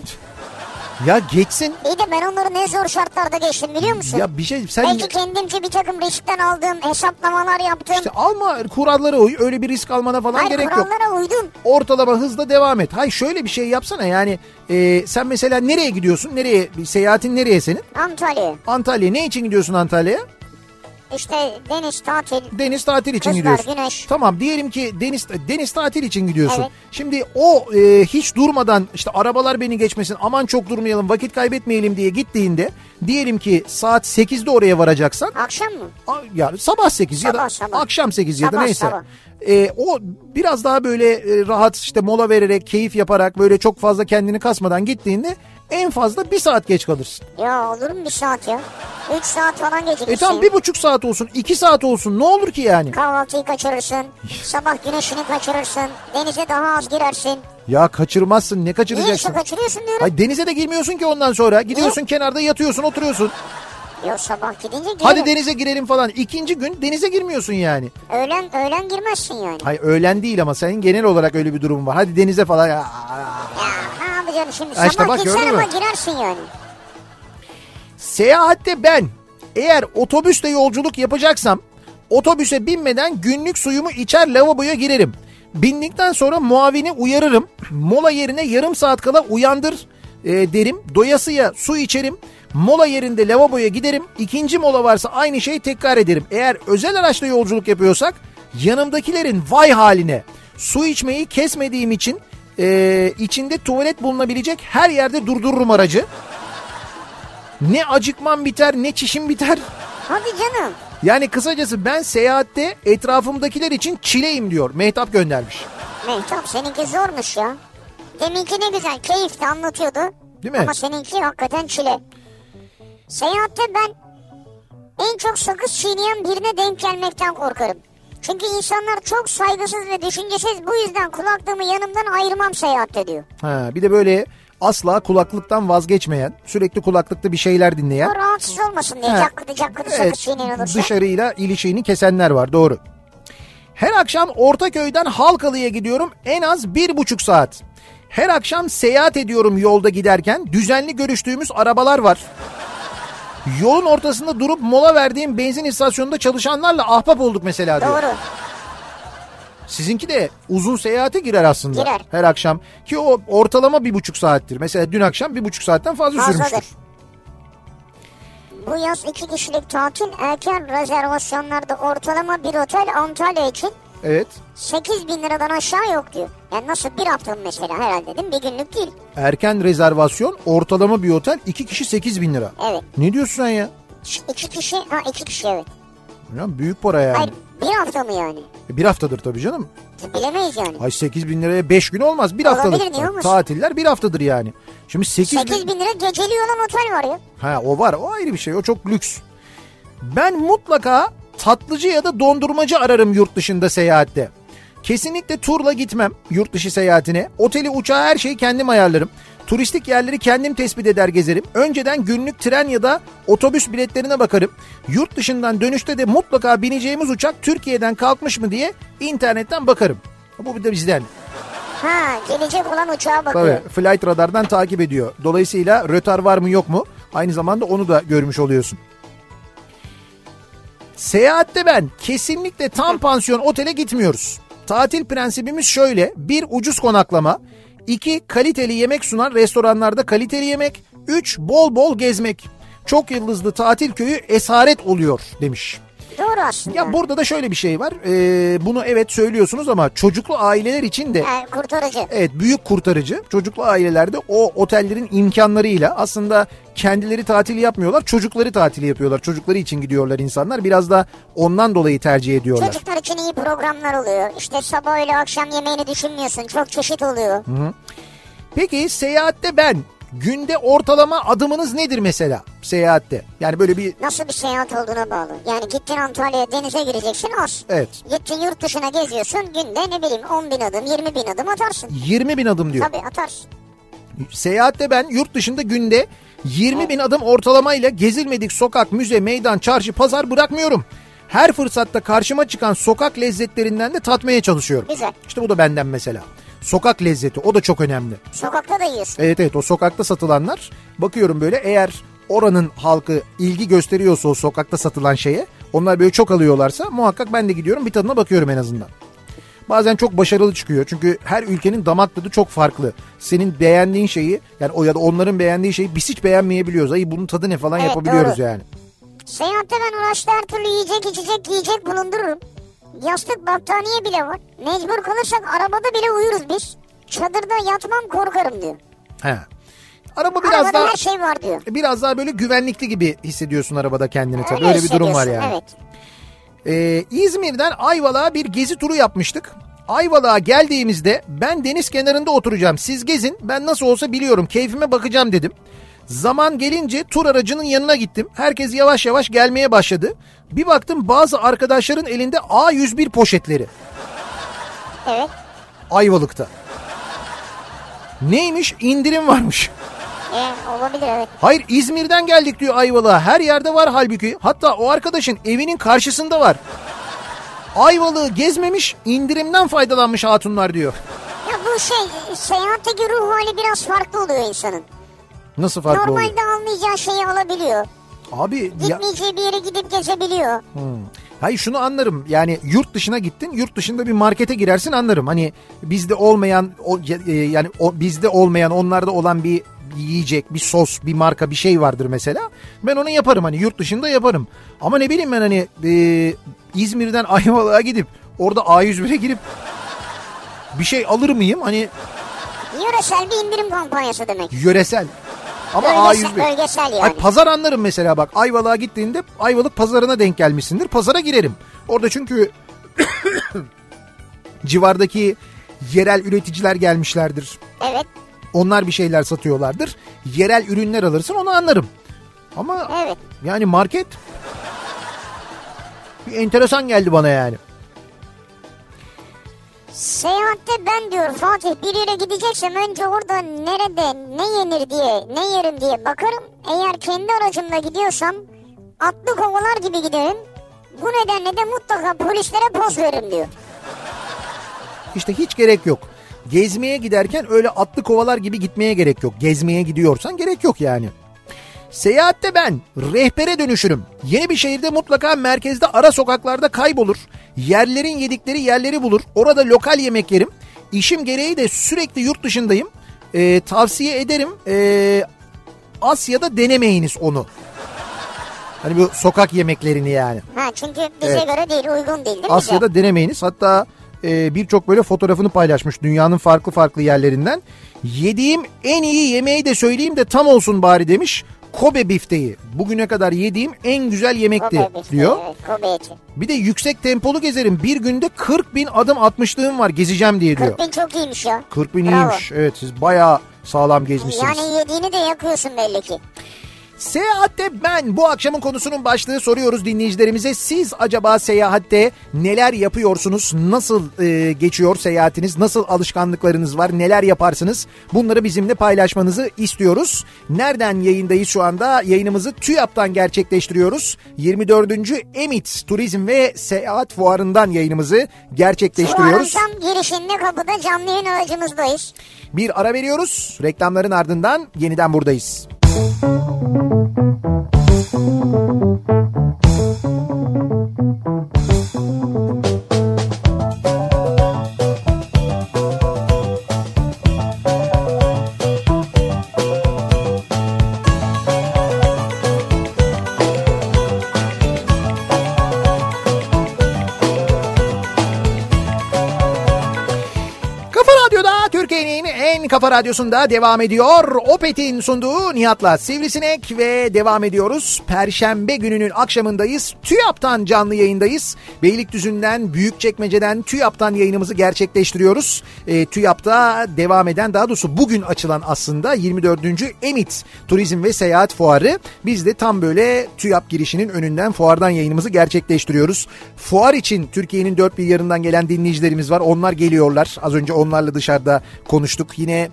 Ya geçsin. İyi de ben onları ne zor şartlarda geçtim biliyor musun? Ya bir şey sen Belki kendimce bir takım riskler aldım, hesaplamalar yaptım. işte alma kurallara uy. Öyle bir risk almana falan Hayır gerek yok. kurallara uydum. ortalama hızla devam et. Hayır şöyle bir şey yapsana yani e, sen mesela nereye gidiyorsun? Nereye seyahatin nereye senin? Antalya. Antalya. Ne için gidiyorsun Antalya'ya? İşte deniz, tatil. Deniz tatil için Kızlar, gidiyorsun. güneş. Tamam diyelim ki deniz deniz tatil için gidiyorsun. Evet. Şimdi o e, hiç durmadan işte arabalar beni geçmesin aman çok durmayalım vakit kaybetmeyelim diye gittiğinde diyelim ki saat 8'de oraya varacaksan Akşam mı? a- yani sabah 8 ya da Sabah, sabah. akşam 8 ya da Sabah, neyse. sabah. E, o biraz daha böyle e, rahat işte mola vererek keyif yaparak böyle çok fazla kendini kasmadan gittiğinde en fazla bir saat geç kalırsın. Ya olur mu bir saat ya? 3 saat falan E gecikirsin. tamam bir buçuk saat olsun iki saat olsun ne olur ki yani? Kahvaltıyı kaçırırsın. sabah güneşini kaçırırsın. Denize daha az girersin. Ya kaçırmazsın ne Niye kaçıracaksın? işte kaçırıyorsun diyorum. Ay denize de girmiyorsun ki ondan sonra. Gidiyorsun kenarda yatıyorsun oturuyorsun. Yok sabah gidince girerim. Hadi denize girelim falan. İkinci gün denize girmiyorsun yani. Öğlen, öğlen girmezsin yani. Hay öğlen değil ama senin genel olarak öyle bir durum var. Hadi denize falan. Ya, Ya yapacaksın şimdi? Ha işte bak, gitsen gördün ama mü? girersin yani. Seyahatte ben eğer otobüste yolculuk yapacaksam otobüse binmeden günlük suyumu içer lavaboya girerim. Bindikten sonra muavini uyarırım. Mola yerine yarım saat kala uyandır e, derim. Doyasıya su içerim. Mola yerinde lavaboya giderim. İkinci mola varsa aynı şeyi tekrar ederim. Eğer özel araçla yolculuk yapıyorsak yanımdakilerin vay haline su içmeyi kesmediğim için e, içinde tuvalet bulunabilecek her yerde durdururum aracı. Ne acıkmam biter ne çişim biter. Hadi canım. Yani kısacası ben seyahatte etrafımdakiler için çileyim diyor. Mehtap göndermiş. Mehtap seninki zormuş ya. Deminki ne güzel keyifli anlatıyordu. Değil mi? Ama seninki hakikaten çile. Seyahatte ben en çok sakız çiğneyen birine denk gelmekten korkarım. Çünkü insanlar çok saygısız ve düşüncesiz bu yüzden kulaklığımı yanımdan ayırmam seyahatte diyor. Ha, bir de böyle asla kulaklıktan vazgeçmeyen, sürekli kulaklıkta bir şeyler dinleyen, O rahatsız olmasın diye cakkıdı cakkıdı sakız evet, çiğneyen olursa. dışarıyla ilişiğini kesenler var doğru. Her akşam Ortaköy'den Halkalı'ya gidiyorum en az bir buçuk saat. Her akşam seyahat ediyorum yolda giderken düzenli görüştüğümüz arabalar var. Yolun ortasında durup mola verdiğim benzin istasyonunda çalışanlarla ahbap olduk mesela diyor. Doğru. Sizinki de uzun seyahate girer aslında. Girer. Her akşam. Ki o ortalama bir buçuk saattir. Mesela dün akşam bir buçuk saatten fazla Fazladır. sürmüştür. Bu yaz iki kişilik tatil erken rezervasyonlarda ortalama bir otel Antalya için Evet. 8 bin liradan aşağı yok diyor. Yani nasıl bir hafta mı mesela herhalde değil mi? Bir günlük değil. Erken rezervasyon ortalama bir otel iki kişi 8 bin lira. Evet. Ne diyorsun sen ya? Ş- İki kişi, ha iki kişi evet. Ya büyük para yani. Hayır bir hafta mı yani? E, Bir haftadır tabii canım. Bilemeyiz yani. Ay 8 bin liraya 5 gün olmaz. Bir Olabilir, haftalık. niye olmasın? Tatiller bir haftadır yani. Şimdi 8, 8 bin lira geceli olan otel var ya. Ha o var o ayrı bir şey o çok lüks. Ben mutlaka tatlıcı ya da dondurmacı ararım yurt dışında seyahatte. Kesinlikle turla gitmem yurt dışı seyahatine. Oteli uçağı her şeyi kendim ayarlarım. Turistik yerleri kendim tespit eder gezerim. Önceden günlük tren ya da otobüs biletlerine bakarım. Yurt dışından dönüşte de mutlaka bineceğimiz uçak Türkiye'den kalkmış mı diye internetten bakarım. Bu bir de bizden. Ha gelecek olan uçağa bakıyor. Tabii Flight Radar'dan takip ediyor. Dolayısıyla rötar var mı yok mu? Aynı zamanda onu da görmüş oluyorsun. Seyahatte ben kesinlikle tam *laughs* pansiyon otele gitmiyoruz. Tatil prensibimiz şöyle. Bir ucuz konaklama. iki kaliteli yemek sunan restoranlarda kaliteli yemek. Üç bol bol gezmek. Çok yıldızlı tatil köyü esaret oluyor demiş. Doğru aslında. Ya burada da şöyle bir şey var. Ee, bunu evet söylüyorsunuz ama çocuklu aileler için de Ha, kurtarıcı. Evet büyük kurtarıcı. Çocuklu ailelerde o otellerin imkanlarıyla aslında kendileri tatil yapmıyorlar. Çocukları tatili yapıyorlar. Çocukları için gidiyorlar insanlar. Biraz da ondan dolayı tercih ediyorlar. Çocuklar için iyi programlar oluyor. İşte sabah öyle akşam yemeğini düşünmüyorsun. Çok çeşit oluyor. Peki seyahatte ben günde ortalama adımınız nedir mesela seyahatte? Yani böyle bir Nasıl bir seyahat olduğuna bağlı. Yani gittin Antalya'ya denize gireceksin az. evet Gittin yurt dışına geziyorsun günde ne bileyim 10 bin adım 20 bin adım atarsın. 20 bin adım diyor. Tabii atarsın. Seyahatte ben yurt dışında günde 20 bin adım ortalamayla gezilmedik sokak, müze, meydan, çarşı, pazar bırakmıyorum. Her fırsatta karşıma çıkan sokak lezzetlerinden de tatmaya çalışıyorum. Güzel. İşte bu da benden mesela. Sokak lezzeti o da çok önemli. Sokakta da yiyorsun. Evet evet o sokakta satılanlar bakıyorum böyle eğer oranın halkı ilgi gösteriyorsa o sokakta satılan şeye onlar böyle çok alıyorlarsa muhakkak ben de gidiyorum bir tadına bakıyorum en azından. Bazen çok başarılı çıkıyor çünkü her ülkenin damak tadı çok farklı. Senin beğendiğin şeyi yani o ya da onların beğendiği şeyi biz hiç beğenmeyebiliyoruz. Ay bunun tadı ne falan Evet, yapabiliyoruz doğru. yani. Seyahatte ben araçta her türlü yiyecek içecek giyecek bulundururum. Yastık battaniye bile var. Mecbur kalırsak arabada bile uyuruz biz. Çadırda yatmam korkarım diyor. He. Araba biraz Arabada daha her şey var diyor. biraz daha böyle güvenlikli gibi hissediyorsun arabada kendini tabii. Öyle Öyle bir durum var yani. Evet. Ee, İzmir'den Ayvalık'a bir gezi turu yapmıştık. Ayvalık'a geldiğimizde ben deniz kenarında oturacağım. Siz gezin ben nasıl olsa biliyorum keyfime bakacağım dedim. Zaman gelince tur aracının yanına gittim. Herkes yavaş yavaş gelmeye başladı. Bir baktım bazı arkadaşların elinde A101 poşetleri Evet. Ayvalık'ta. Neymiş? İndirim varmış. E, olabilir evet. Hayır İzmir'den geldik diyor Ayvalık'a. Her yerde var halbuki. Hatta o arkadaşın evinin karşısında var. Ayvalık'ı gezmemiş indirimden faydalanmış hatunlar diyor. Ya bu şey seyahatteki ruh hali biraz farklı oluyor insanın. Nasıl farklı Normalde oluyor? almayacağı şeyi alabiliyor. Abi ya, Gitmeyeceği bir yere gidip gezebiliyor. hayır şunu anlarım. Yani yurt dışına gittin. Yurt dışında bir markete girersin anlarım. Hani bizde olmayan o, e, yani o, bizde olmayan onlarda olan bir yiyecek, bir sos, bir marka bir şey vardır mesela. Ben onu yaparım hani yurt dışında yaparım. Ama ne bileyim ben hani e, İzmir'den *laughs* Ayvalık'a gidip orada A101'e girip bir şey alır mıyım? Hani Yöresel bir indirim kampanyası demek. yöresel. Ama Bölgesel, A101. bölgesel yani. Ay pazar anlarım mesela bak Ayvalık'a gittiğinde Ayvalık pazarına denk gelmişsindir. Pazara girerim. Orada çünkü *coughs* civardaki yerel üreticiler gelmişlerdir. Evet, Onlar bir şeyler satıyorlardır. Yerel ürünler alırsın onu anlarım. Ama evet. yani market bir enteresan geldi bana yani. Seyahatte ben diyor Fatih bir yere gideceksem önce orada nerede ne yenir diye ne yerim diye bakarım. Eğer kendi aracımla gidiyorsam atlı kovalar gibi giderim. Bu nedenle de mutlaka polislere poz veririm diyor. İşte hiç gerek yok. Gezmeye giderken öyle atlı kovalar gibi gitmeye gerek yok. Gezmeye gidiyorsan gerek yok yani. Seyahatte ben rehbere dönüşürüm. Yeni bir şehirde mutlaka merkezde ara sokaklarda kaybolur. Yerlerin yedikleri yerleri bulur. Orada lokal yemek yerim. İşim gereği de sürekli yurt dışındayım. Ee, tavsiye ederim. Ee, Asya'da denemeyiniz onu. Hani bu sokak yemeklerini yani. Ha çünkü bize Evet. göre değil uygun değil değil mi? bize? Asya'da denemeyiniz. Hatta e, birçok böyle fotoğrafını paylaşmış dünyanın farklı farklı yerlerinden. Yediğim en iyi yemeği de söyleyeyim de tam olsun bari demiş. Kobe bifteği. Bugüne kadar yediğim en güzel yemekti Kobe bifteği, diyor. Evet, Kobe eti. Bir de yüksek tempolu gezerim. Bir günde 40 bin adım atmışlığım var gezeceğim diye diyor. 40 bin çok iyiymiş ya. 40 bin Bravo. iyiymiş. Evet siz bayağı sağlam gezmişsiniz. Yani yediğini de yakıyorsun belli ki. Seyahatte ben bu akşamın konusunun başlığı soruyoruz dinleyicilerimize. Siz acaba seyahatte neler yapıyorsunuz? Nasıl e, geçiyor seyahatiniz? Nasıl alışkanlıklarınız var? Neler yaparsınız? Bunları bizimle paylaşmanızı istiyoruz. Nereden yayındayız şu anda? Yayınımızı TÜYAP'tan gerçekleştiriyoruz. 24. Emit Turizm ve Seyahat Fuarı'ndan yayınımızı gerçekleştiriyoruz. Fuarın tam girişinde kapıda canlı yayın aracımızdayız. Bir ara veriyoruz. Reklamların ardından yeniden buradayız. Kafa kafa radyosunda devam ediyor. Opet'in sunduğu Nihat'la Sivrisinek ve devam ediyoruz. Perşembe gününün akşamındayız. TÜYAP'tan canlı yayındayız. Beylikdüzü'nden, Büyükçekmece'den TÜYAP'tan yayınımızı gerçekleştiriyoruz. E, TÜYAP'ta devam eden daha doğrusu bugün açılan aslında 24. Emit Turizm ve Seyahat Fuarı. Biz de tam böyle TÜYAP girişinin önünden fuardan yayınımızı gerçekleştiriyoruz. Fuar için Türkiye'nin dört bir yanından gelen dinleyicilerimiz var. Onlar geliyorlar. Az önce onlarla dışarıda konuştuk. Yine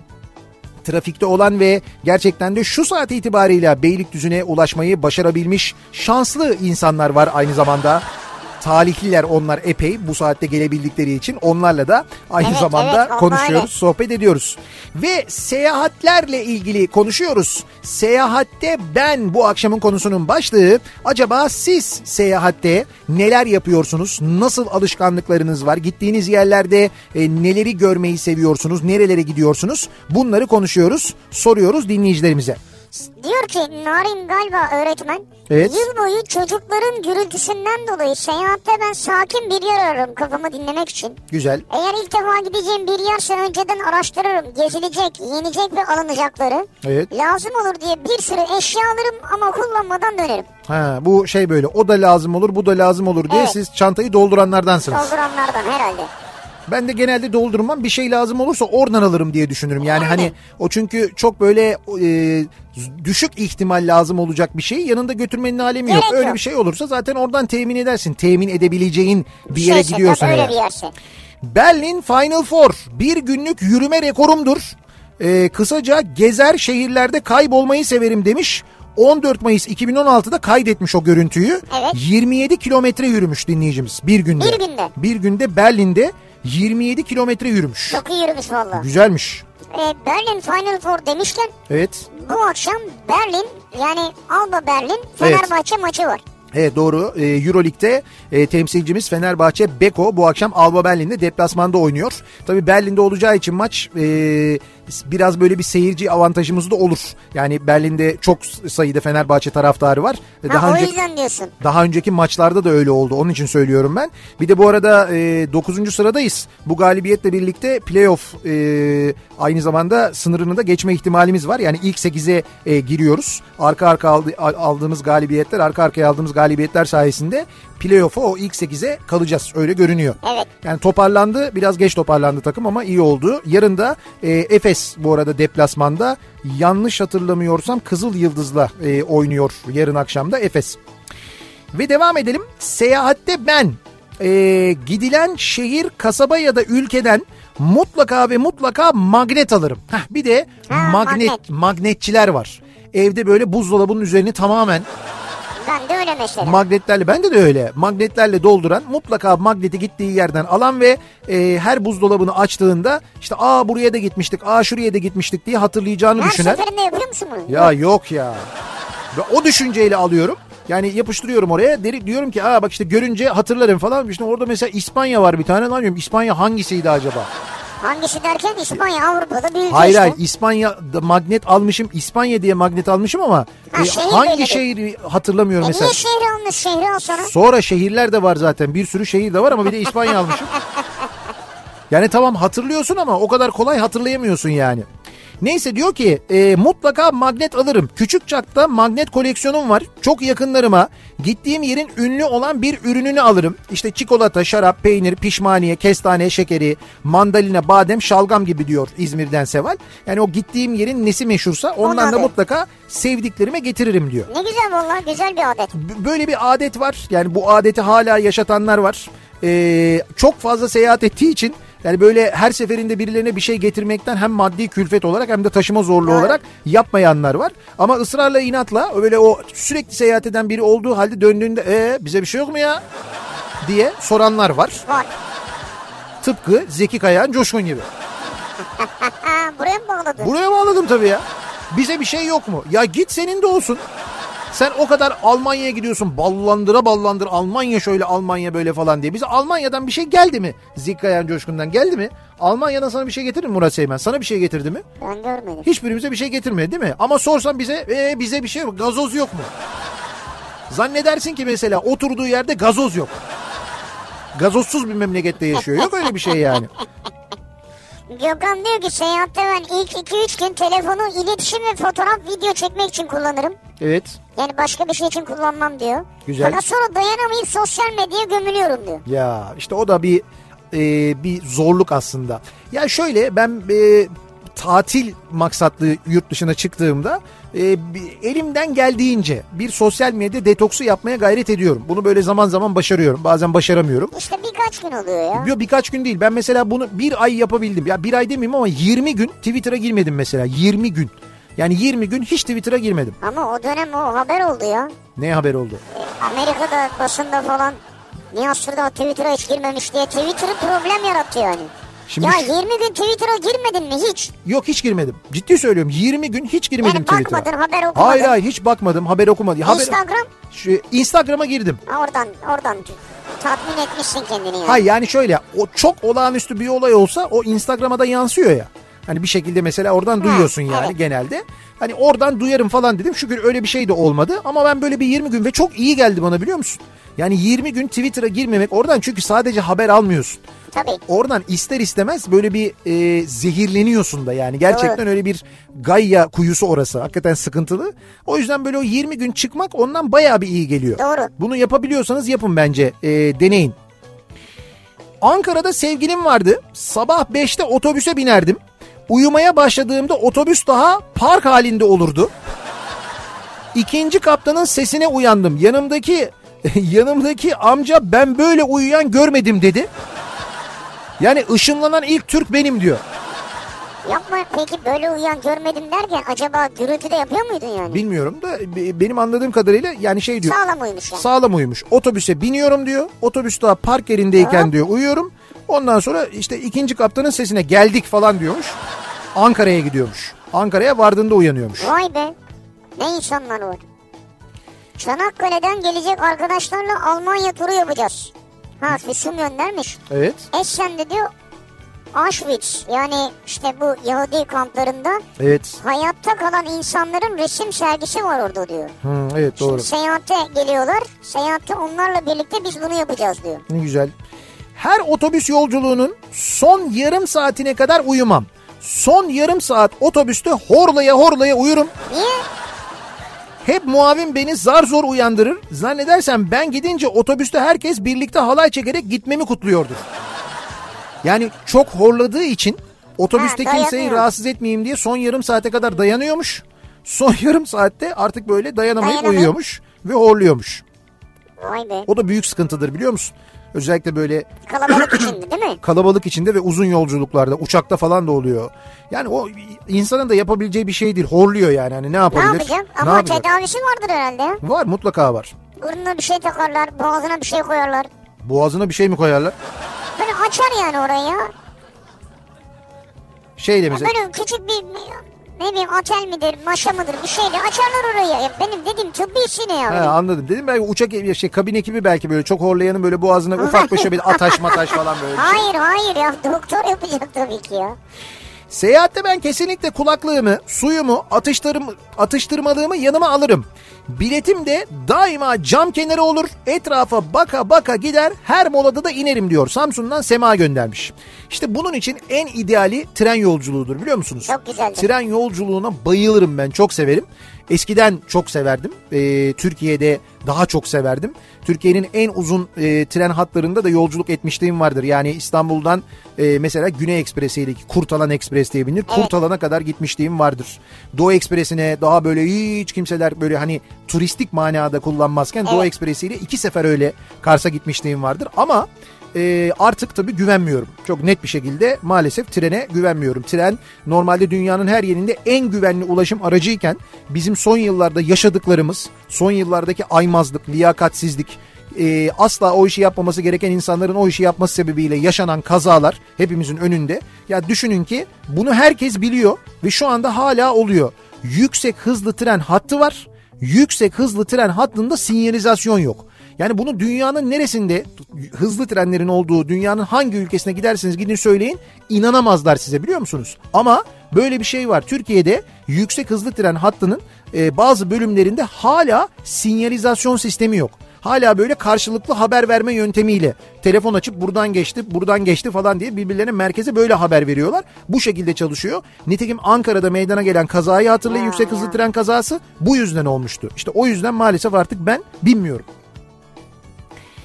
trafikte olan ve gerçekten de şu saat itibariyle Beylikdüzü'ne ulaşmayı başarabilmiş şanslı insanlar var aynı zamanda. Talihliler onlar epey bu saatte gelebildikleri için onlarla da aynı Evet, zamanda evet, konuşuyoruz, öyle. sohbet ediyoruz. Ve seyahatlerle ilgili konuşuyoruz. Seyahatte ben bu akşamın konusunun başlığı acaba siz seyahatte neler yapıyorsunuz? Nasıl alışkanlıklarınız var? Gittiğiniz yerlerde e, neleri görmeyi seviyorsunuz? Nerelere gidiyorsunuz? Bunları konuşuyoruz, soruyoruz dinleyicilerimize. Diyor ki Narin galiba öğretmen. Evet. Yıl boyu çocukların gürültüsünden dolayı seyahatte ben sakin bir yer ararım kafamı dinlemek için. Güzel. Eğer ilk defa gideceğim bir yerse önceden araştırırım. Gezilecek, yenecek ve alınacakları. Evet. Lazım olur diye bir sürü eşya alırım ama kullanmadan dönerim. Ha, bu şey böyle o da lazım olur bu da lazım olur diye Evet. siz çantayı dolduranlardansınız. Dolduranlardan herhalde. Ben de genelde doldurmam bir şey lazım olursa oradan alırım diye düşünürüm. Yani Aynen. hani o çünkü çok böyle e, düşük ihtimal lazım olacak bir şeyi yanında götürmenin alemi yok. Gerek Öyle yok. bir şey olursa zaten oradan temin edersin. Temin edebileceğin bir yere Şeyse, gidiyorsan. Öyle bir yerse. Berlin Final Four bir günlük yürüme rekorumdur. Ee, kısaca gezer şehirlerde kaybolmayı severim demiş. 14 Mayıs 2016'da kaydetmiş o görüntüyü. Evet. 27 kilometre yürümüş dinleyicimiz bir günde. Bir günde. Bir günde Berlin'de 27 kilometre yürümüş. Çok iyi yürümüş valla. Güzelmiş. Ee, Berlin Final Four demişken Evet. bu akşam Berlin yani Alba Berlin Fenerbahçe maçı var. Evet doğru. Ee, Euroleague'de e, temsilcimiz Fenerbahçe Beko bu akşam Alba Berlin'de deplasmanda oynuyor. Tabii Berlin'de olacağı için maç e, biraz böyle bir seyirci avantajımız da olur. Yani Berlin'de çok sayıda Fenerbahçe taraftarı var. Ha, Daha o önce yüzden diyorsun. daha önceki maçlarda da öyle oldu. Onun için söylüyorum ben. Bir de bu arada e, 9. sıradayız. Bu galibiyetle birlikte playoff e, aynı zamanda sınırını da geçme ihtimalimiz var. Yani ilk 8'e e, giriyoruz. Arka arka aldı, al- aldığımız galibiyetler, arka arkaya aldığımız galibiyetler sayesinde playoff'a o ilk 8'e kalacağız. Öyle görünüyor. Evet. Yani toparlandı. Biraz geç toparlandı takım ama iyi oldu. Yarın da e, Efes bu arada deplasmanda yanlış hatırlamıyorsam Kızıl Yıldız'la e, oynuyor yarın akşamda Efes. Ve devam edelim. Seyahatte ben e, gidilen şehir, kasaba ya da ülkeden mutlaka ve mutlaka magnet alırım. Heh, bir de Ha, magnet, magnet. magnetçiler var. Evde böyle buzdolabının üzerini tamamen Ben de öyle mesela. magnetlerle bende de öyle magnetlerle dolduran mutlaka magneti gittiği yerden alan ve e, her buzdolabını açtığında işte aa buraya da gitmiştik aa şuraya da gitmiştik diye hatırlayacağını Her düşünen. seferinde yapıyor musun bunu? Ya yok ya. Ve o düşünceyle alıyorum. Yani yapıştırıyorum oraya. Deri, diyorum ki aa bak işte görünce hatırlarım falan. İşte orada mesela İspanya var bir tane lan diyorum. İspanya hangisiydi acaba? Hangisi derken İspanya Avrupa'da ülke Hayır işte. hayır İspanya'da magnet almışım. İspanya diye magnet almışım ama Ha, e, şehir hangi belirli. şehri hatırlamıyorum E mesela. niye şehri almış şehri alsana? Sonra şehirler de var zaten. Bir sürü şehir de var ama bir de İspanya almışım. *laughs* Yani tamam hatırlıyorsun ama o kadar kolay hatırlayamıyorsun yani. Neyse diyor ki e, mutlaka magnet alırım. Küçük çapta magnet koleksiyonum var. Çok yakınlarıma gittiğim yerin ünlü olan bir ürününü alırım. İşte çikolata, şarap, peynir, pişmaniye, kestane, şekeri, mandalina, badem, şalgam gibi diyor İzmir'den Seval. Yani o gittiğim yerin nesi meşhursa ondan da alırım. mutlaka sevdiklerime getiririm diyor. Ne güzel valla güzel bir adet. B- böyle bir adet var. Yani bu adeti hala yaşatanlar var. Ee, çok fazla seyahat ettiği için yani böyle her seferinde birilerine bir şey getirmekten hem maddi külfet olarak hem de taşıma zorluğu Evet. olarak yapmayanlar var. Ama ısrarla inatla böyle o sürekli seyahat eden biri olduğu halde döndüğünde e, bize bir şey yok mu ya diye soranlar var. Var. Tıpkı Zeki Kayağan Coşkun gibi. *laughs* Buraya mı bağladın? Buraya bağladım tabii ya. Bize bir şey yok mu? Ya git senin de olsun. Sen o kadar Almanya'ya gidiyorsun ballandıra ballandır Almanya şöyle Almanya böyle falan diye. Bize Almanya'dan bir şey geldi mi? Zikayan Coşkun'dan geldi mi? Almanya'dan sana bir şey getirir mi Murat Seymen? Sana bir şey getirdi mi? Ben görmedim. Hiçbirimize bir şey getirmedi değil mi? Ama sorsan bize "Ee, bize bir şey yok. Gazoz yok mu? Zannedersin ki mesela oturduğu yerde gazoz yok. Gazozsuz bir memlekette yaşıyor. Yok öyle bir şey yani. Gökhan diyor ki seyahatte ben ilk 2-3 gün telefonu iletişim ve fotoğraf video çekmek için kullanırım. Evet. Yani başka bir şey için kullanmam diyor. Güzel. Fakat sonra dayanamayıp sosyal medyaya gömülüyorum diyor. Ya işte o da bir e, bir zorluk aslında. Ya şöyle ben e, tatil maksatlı yurt dışına çıktığımda e, elimden geldiğince bir sosyal medya detoksu yapmaya gayret ediyorum. Bunu böyle zaman zaman başarıyorum. Bazen başaramıyorum. İşte birkaç gün oluyor ya. Yo, birkaç gün değil. Ben mesela bunu bir ay yapabildim. Ya bir ay demeyeyim ama 20 gün Twitter'a girmedim mesela. 20 gün. Yani 20 gün hiç Twitter'a girmedim. Ama o dönem o haber oldu ya. Ne haber oldu? Amerika'da basında falan Nihat Sırdağ Twitter'a hiç girmemiş diye Twitter'ı problem yarattı yani. Şimdi ya şu- 20 gün Twitter'a girmedin mi hiç? Yok hiç girmedim. Ciddi söylüyorum. 20 gün hiç girmedim Yani Twitter'a. bakmadın haber okumadın. Hayır hayır hiç bakmadım. Haber okumadım. Haber... Instagram Şu, Instagram'a girdim. ha, oradan oradan tatmin etmişsin kendini yani. Hayır yani şöyle o çok olağanüstü bir olay olsa o Instagram'a da yansıyor ya. Hani bir şekilde mesela oradan duyuyorsun yani evet. genelde. Hani oradan duyarım falan dedim. Şükür öyle bir şey de olmadı. Ama ben böyle bir 20 gün ve çok iyi geldi bana biliyor musun? Yani 20 gün Twitter'a girmemek oradan çünkü sadece haber almıyorsun. Tabii. Oradan ister istemez böyle bir e, zehirleniyorsun da yani. Gerçekten Doğru. öyle bir gayya kuyusu orası. Hakikaten sıkıntılı. O yüzden böyle o 20 gün çıkmak ondan bayağı bir iyi geliyor. Doğru. Bunu yapabiliyorsanız yapın bence. E, deneyin. Ankara'da sevgilim vardı. Sabah 5'te otobüse binerdim. Uyumaya başladığımda otobüs daha park halinde olurdu. İkinci kaptanın sesine uyandım. Yanımdaki *laughs* yanımdaki amca ben böyle uyuyan görmedim dedi. Yani ışınlanan ilk Türk benim diyor. Yapma peki böyle uyuyan görmedim derken acaba gürültü de yapıyor muydun yani? Bilmiyorum da be- benim anladığım kadarıyla yani şey diyor. Sağlam uyumuş yani. Sağlam uyumuş. Otobüse biniyorum diyor. Otobüs daha park yerindeyken Hop. diyor uyuyorum. Ondan sonra işte ikinci kaptanın sesine geldik falan diyormuş. Ankara'ya gidiyormuş. Ankara'ya vardığında uyanıyormuş. Vay be. Ne insanlar var. Çanakkale'den gelecek arkadaşlarla Almanya turu yapacağız. Ha Füsun göndermiş. Evet. Essen'de diyor Auschwitz yani işte bu Yahudi kamplarında Evet. hayatta kalan insanların resim sergisi var orada diyor. Hı, evet doğru. Şimdi seyahate geliyorlar. Seyahatte onlarla birlikte biz bunu yapacağız diyor. Ne güzel. Her otobüs yolculuğunun son yarım saatine kadar uyumam. Son yarım saat otobüste horlaya horlaya uyurum. Niye? Hep muavin beni zar zor uyandırır. Zannedersem ben gidince otobüste herkes birlikte halay çekerek gitmemi kutluyordur. Yani çok horladığı için otobüste Ha, kimseyi rahatsız etmeyeyim diye son yarım saate kadar dayanıyormuş. Son *laughs* yarım saatte artık böyle dayanamayıp Dayanamıyor. uyuyormuş ve horluyormuş. Vay be. O da büyük sıkıntıdır biliyor musun? Özellikle böyle Kalabalık içinde değil mi? *clears throat* kalabalık içinde ve uzun yolculuklarda uçakta falan da oluyor. Yani o insanın da yapabileceği bir şey değil. Horluyor yani hani ne Ne yapabilir? Ne Ama yapacak? tedavisi vardır herhalde. Var mutlaka var. Burnuna bir şey takarlar, boğazına bir şey koyarlar. Boğazına bir şey mi koyarlar? Böyle açar yani orayı ya. Ya mesela Böyle küçük bir ne bileyim atel midir, maşa mıdır bir şeyle açarlar orayı. Ya benim dediğim tıbbi ne He, ya. anladım. Dedim belki uçak şey kabin ekibi belki böyle çok horlayanın böyle boğazına ufak bir şey bir *laughs* ataş mataş falan böyle şey. Hayır hayır ya doktor yapacak tabii ki ya. Seyahatte ben kesinlikle kulaklığımı, suyumu, atıştırım, atıştırmalığımı yanıma alırım. Biletim de daima cam kenarı olur. Etrafa baka baka gider. Her molada da inerim diyor. Samsun'dan Sema göndermiş. İşte bunun için en ideali tren yolculuğudur biliyor musunuz? Çok güzeldir. Tren yolculuğuna bayılırım ben. Çok severim. Eskiden çok severdim. Ee, Türkiye'de daha çok severdim. Türkiye'nin en uzun e, tren hatlarında da yolculuk etmişliğim vardır. Yani İstanbul'dan e, mesela Güney Ekspresi'yle Kurtalan Ekspres diye bilinir. Kurtalan'a kadar gitmişliğim vardır. Doğu Ekspresi'ne daha böyle hiç kimseler böyle hani turistik manada kullanmazken Doğu Evet. Ekspresi'yle iki sefer öyle Kars'a gitmişliğim vardır. Ama e, artık tabii güvenmiyorum. Çok net bir şekilde maalesef trene güvenmiyorum. Tren normalde dünyanın her yerinde en güvenli ulaşım aracıyken bizim son yıllarda yaşadıklarımız, son yıllardaki aymazlık, liyakatsizlik, e, asla o işi yapmaması gereken insanların o işi yapması sebebiyle yaşanan kazalar hepimizin önünde. Ya düşünün ki bunu herkes biliyor ve şu anda hala oluyor. Yüksek hızlı tren hattı var. Yüksek hızlı tren hattında sinyalizasyon yok. Yani bunu dünyanın neresinde hızlı trenlerin olduğu dünyanın hangi ülkesine giderseniz gidin söyleyin inanamazlar size biliyor musunuz? Ama böyle bir şey var. Türkiye'de yüksek hızlı tren hattının e, bazı bölümlerinde hala sinyalizasyon sistemi yok. Hala böyle karşılıklı haber verme yöntemiyle telefon açıp buradan geçti, buradan geçti falan diye birbirlerine merkeze böyle haber veriyorlar. Bu şekilde çalışıyor. Nitekim Ankara'da meydana gelen kazayı hatırlayın yüksek hızlı tren kazası bu yüzden olmuştu. İşte o yüzden maalesef artık ben bilmiyorum.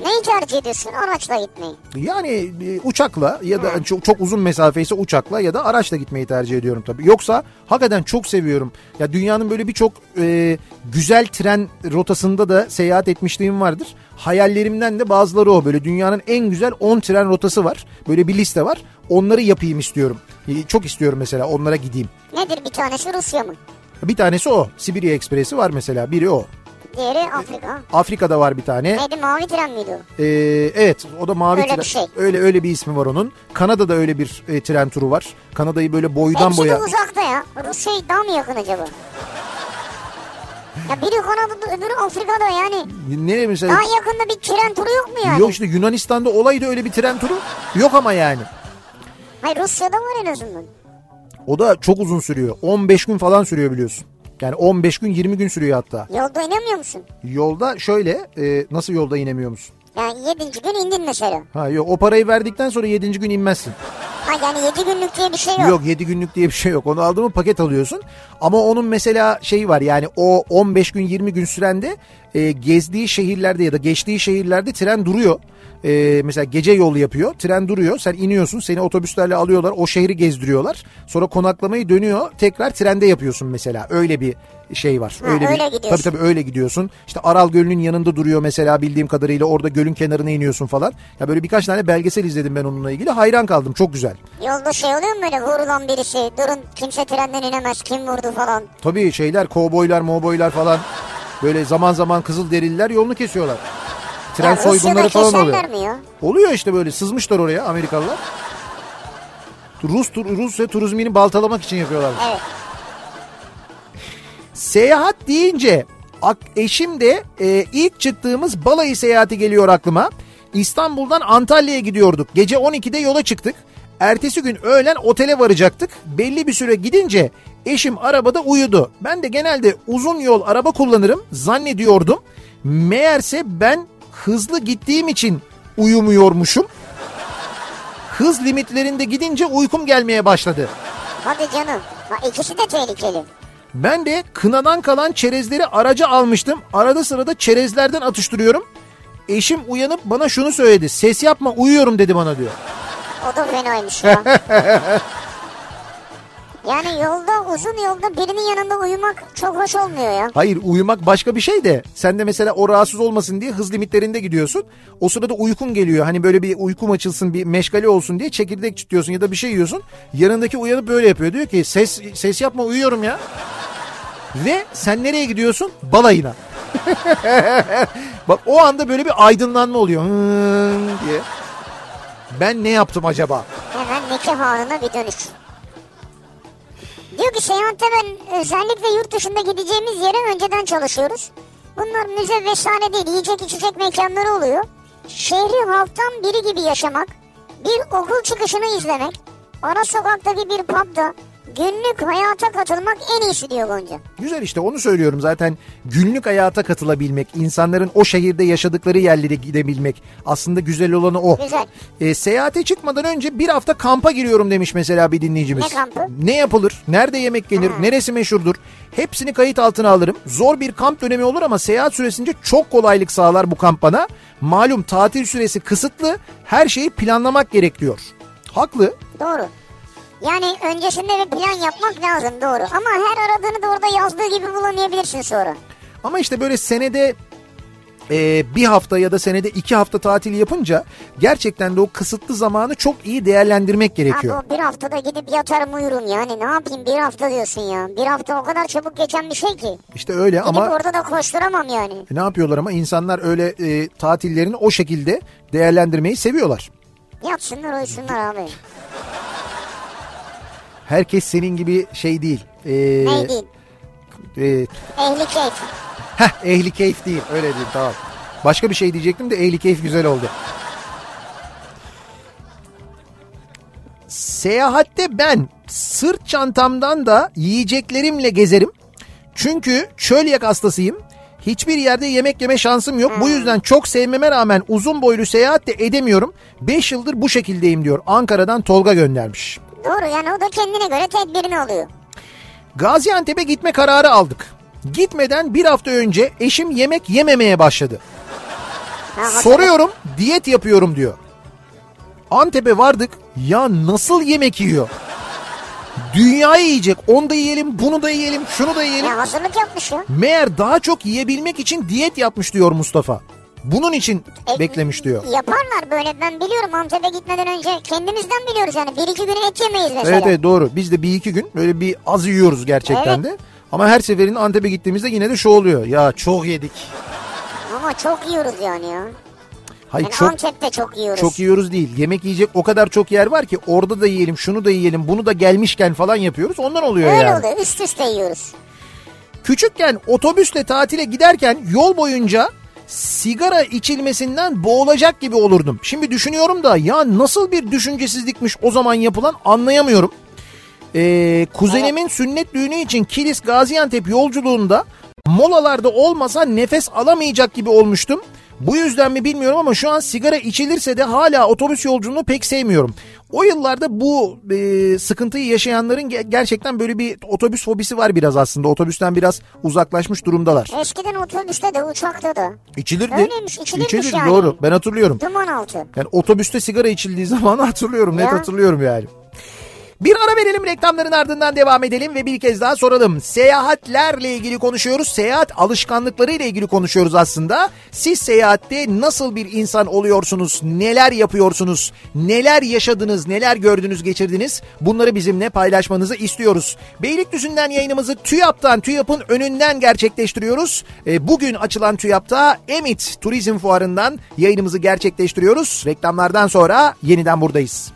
Neyi tercih ediyorsun araçla gitmeyi? Yani e, uçakla ya da çok, çok uzun mesafe ise uçakla ya da araçla gitmeyi tercih ediyorum tabii. Yoksa hakikaten çok seviyorum. Ya dünyanın böyle birçok e, güzel tren rotasında da seyahat etmişliğim vardır. Hayallerimden de bazıları o. Böyle dünyanın en güzel 10 tren rotası var. Böyle bir liste var. Onları yapayım istiyorum. E, Çok istiyorum mesela onlara gideyim. Nedir bir tanesi Rusya mı? Bir tanesi o. Sibirya Ekspresi var mesela. Biri o. Diğeri Afrika. Afrika'da var bir tane. Neydi mavi tren miydi o? Ee, evet o da mavi Öyle tren. bir şey. Öyle öyle bir ismi var onun. Kanada'da öyle bir e, tren turu var. Kanada'yı böyle boydan Hepsi boya. de uzakta ya. Rusya daha mı yakın acaba? Ya biri Kanada'da öbürü Afrika'da yani. Ne mesela? Daha yakında bir tren turu yok mu yani? Yok işte Yunanistan'da olaydı öyle bir tren turu. Yok ama yani. Hayır Rusya'da var en azından. O da çok uzun sürüyor. 15 gün falan sürüyor biliyorsun. Yani 15 gün 20 gün sürüyor hatta. Yolda inemiyor musun? Yolda şöyle e, nasıl yolda inemiyor musun? Yani yedinci gün indin mesela. Ha yok o parayı verdikten sonra 7. gün inmezsin. Ha yani yedi günlük diye bir şey yok. Yok 7 günlük diye bir şey yok. Onu aldın mı paket alıyorsun. Ama onun mesela şeyi var yani o 15 gün 20 gün sürende e, gezdiği şehirlerde ya da geçtiği şehirlerde tren duruyor. E, mesela gece yol yapıyor. Tren duruyor. Sen iniyorsun. Seni otobüslerle alıyorlar. O şehri gezdiriyorlar. Sonra konaklamayı dönüyor. Tekrar trende yapıyorsun mesela. Öyle bir şey var. Ha, öyle bir gidiyorsun. tabii tabii öyle gidiyorsun. İşte Aral Gölü'nün yanında duruyor mesela bildiğim kadarıyla orada gölün kenarına iniyorsun falan. Ya böyle birkaç tane belgesel izledim ben onunla ilgili. Hayran kaldım. Çok güzel. Yolda şey oluyor mu böyle vurulan birisi? Durun kimse trenden inemez kim vurdu falan. Tabii şeyler kovboylar, movboylar falan böyle zaman zaman kızıl derililer yolunu kesiyorlar. Tren ya soygunları falan oluyor. mi ya? Oluyor işte böyle sızmışlar oraya Amerikalılar. Rus Rusya turizmini baltalamak için yapıyorlar. Evet. Seyahat deyince eşim de e, ilk çıktığımız balayı seyahati geliyor aklıma. İstanbul'dan Antalya'ya gidiyorduk. Gece 12'de yola çıktık. Ertesi gün öğlen otele varacaktık. Belli bir süre gidince eşim arabada uyudu. Ben de genelde uzun yol araba kullanırım zannediyordum. Meğerse ben hızlı gittiğim için uyumuyormuşum. Hız limitlerinde gidince uykum gelmeye başladı. Hadi canım. Ha, ikisi de tehlikeli. Ben de kınadan kalan çerezleri araca almıştım. Arada sırada çerezlerden atıştırıyorum. Eşim uyanıp bana şunu söyledi. Ses yapma uyuyorum dedi bana diyor. O da fenaymış ya. *laughs* yani yolda uzun yolda birinin yanında uyumak çok hoş olmuyor ya. Hayır uyumak başka bir şey de sen de mesela o rahatsız olmasın diye hız limitlerinde gidiyorsun. O sırada uykun geliyor. Hani böyle bir uykum açılsın bir meşgale olsun diye çekirdek çitiyorsun ya da bir şey yiyorsun. Yanındaki uyanıp böyle yapıyor. Diyor ki ses ses yapma uyuyorum ya. Ve sen nereye gidiyorsun? Balayına. *laughs* Bak o anda böyle bir aydınlanma oluyor. Hıı diye. Ben ne yaptım acaba? Hemen nikah anına bir dönüş. Diyor ki seyahatte ben özellikle yurt dışında gideceğimiz yere önceden çalışıyoruz. Bunlar müze vesaire değil yiyecek içecek mekanları oluyor. Şehri halktan biri gibi yaşamak, bir okul çıkışını izlemek, ara sokaktaki bir pubda günlük hayata katılmak en iyisi diyor Gonca. Güzel işte onu söylüyorum zaten günlük hayata katılabilmek, insanların o şehirde yaşadıkları yerlere gidebilmek aslında güzel olanı o. Güzel. E, seyahate çıkmadan önce bir hafta kampa giriyorum demiş mesela bir dinleyicimiz. Ne kampı? Ne yapılır? Nerede yemek yenir? Neresi meşhurdur? Hepsini kayıt altına alırım. Zor bir kamp dönemi olur ama seyahat süresince çok kolaylık sağlar bu kamp bana. Malum tatil süresi kısıtlı. Her şeyi planlamak gerekiyor. Haklı. Doğru. Yani öncesinde bir plan yapmak lazım doğru. Ama her aradığını da orada yazdığı gibi bulamayabilirsin sonra. Ama işte böyle senede e, bir hafta ya da senede iki hafta tatil yapınca gerçekten de o kısıtlı zamanı çok iyi değerlendirmek gerekiyor. Abi o bir haftada gidip yatarım uyurum yani ne yapayım bir hafta diyorsun ya. Bir hafta o kadar çabuk geçen bir şey ki. İşte öyle Gidip ama orada da koşturamam yani. ne yapıyorlar ama insanlar öyle e, tatillerini o şekilde değerlendirmeyi seviyorlar. Yatsınlar uyusunlar abi. Herkes senin gibi şey değil. E, Ne değil? e, Ehli keyif. heh, ehli keyif değil öyle diyeyim tamam. Başka bir şey diyecektim de ehli keyif güzel oldu. Seyahatte ben sırt çantamdan da yiyeceklerimle gezerim. Çünkü çölyak hastasıyım. Hiçbir yerde yemek yeme şansım yok. Bu yüzden çok sevmeme rağmen uzun boylu seyahat de edemiyorum. 5 yıldır bu şekildeyim diyor. Ankara'dan Tolga göndermiş. Doğru yani o da kendine göre tedbirini alıyor. Gaziantep'e gitme kararı aldık. Gitmeden bir hafta önce eşim yemek yememeye başladı. Ha, Soruyorum diyet yapıyorum diyor. Antep'e vardık ya nasıl yemek yiyor? Dünyayı yiyecek onu da yiyelim bunu da yiyelim şunu da yiyelim. Ya hazırlık yapmış ya. Meğer daha çok yiyebilmek için diyet yapmış diyor Mustafa. Bunun için E, beklemiş diyor. Yaparlar böyle ben biliyorum Antep'e gitmeden önce kendimizden biliyoruz yani. Bir iki gün et yemeyiz mesela. Evet evet doğru. Biz de bir iki gün böyle bir az yiyoruz gerçekten de. Ama her seferinde Antep'e gittiğimizde yine de şu oluyor. Ya çok yedik. Ama çok yiyoruz yani ya. Hayır Yani çok Antep'te çok yiyoruz. çok yiyoruz değil. Yemek yiyecek o kadar çok yer var ki orada da yiyelim, şunu da yiyelim, bunu da gelmişken falan yapıyoruz. Ondan oluyor Öyle yani. oluyor üst üste yiyoruz. Küçükken otobüsle tatile giderken yol boyunca sigara içilmesinden boğulacak gibi olurdum. Şimdi düşünüyorum da ya nasıl bir düşüncesizlikmiş o zaman yapılan anlayamıyorum. Ee, kuzenimin sünnet düğünü için Kilis Gaziantep yolculuğunda molalarda olmasa nefes alamayacak gibi olmuştum. Bu yüzden mi bilmiyorum ama şu an sigara içilirse de hala otobüs yolculuğunu pek sevmiyorum. O yıllarda bu e, sıkıntıyı yaşayanların ge- gerçekten böyle bir otobüs fobisi var biraz aslında. Otobüsten biraz uzaklaşmış durumdalar. Eskiden otobüste de uçakta da. İçilirdi. Öyleymiş, içilirmiş yani. doğru. Ben hatırlıyorum. Duman altı. Yani otobüste sigara içildiği *laughs* zaman hatırlıyorum. Net Ya. hatırlıyorum yani. Bir ara verelim reklamların ardından devam edelim ve bir kez daha soralım. Seyahatlerle ilgili konuşuyoruz. Seyahat alışkanlıkları ile ilgili konuşuyoruz aslında. Siz seyahatte nasıl bir insan oluyorsunuz? Neler yapıyorsunuz? Neler yaşadınız? Neler gördünüz, geçirdiniz? Bunları bizimle paylaşmanızı istiyoruz. Beylikdüzü'nden yayınımızı TÜYAP'tan, TÜYAP'ın önünden gerçekleştiriyoruz. E, bugün açılan TÜYAP'ta Emit Turizm Fuarı'ndan yayınımızı gerçekleştiriyoruz. Reklamlardan sonra yeniden buradayız.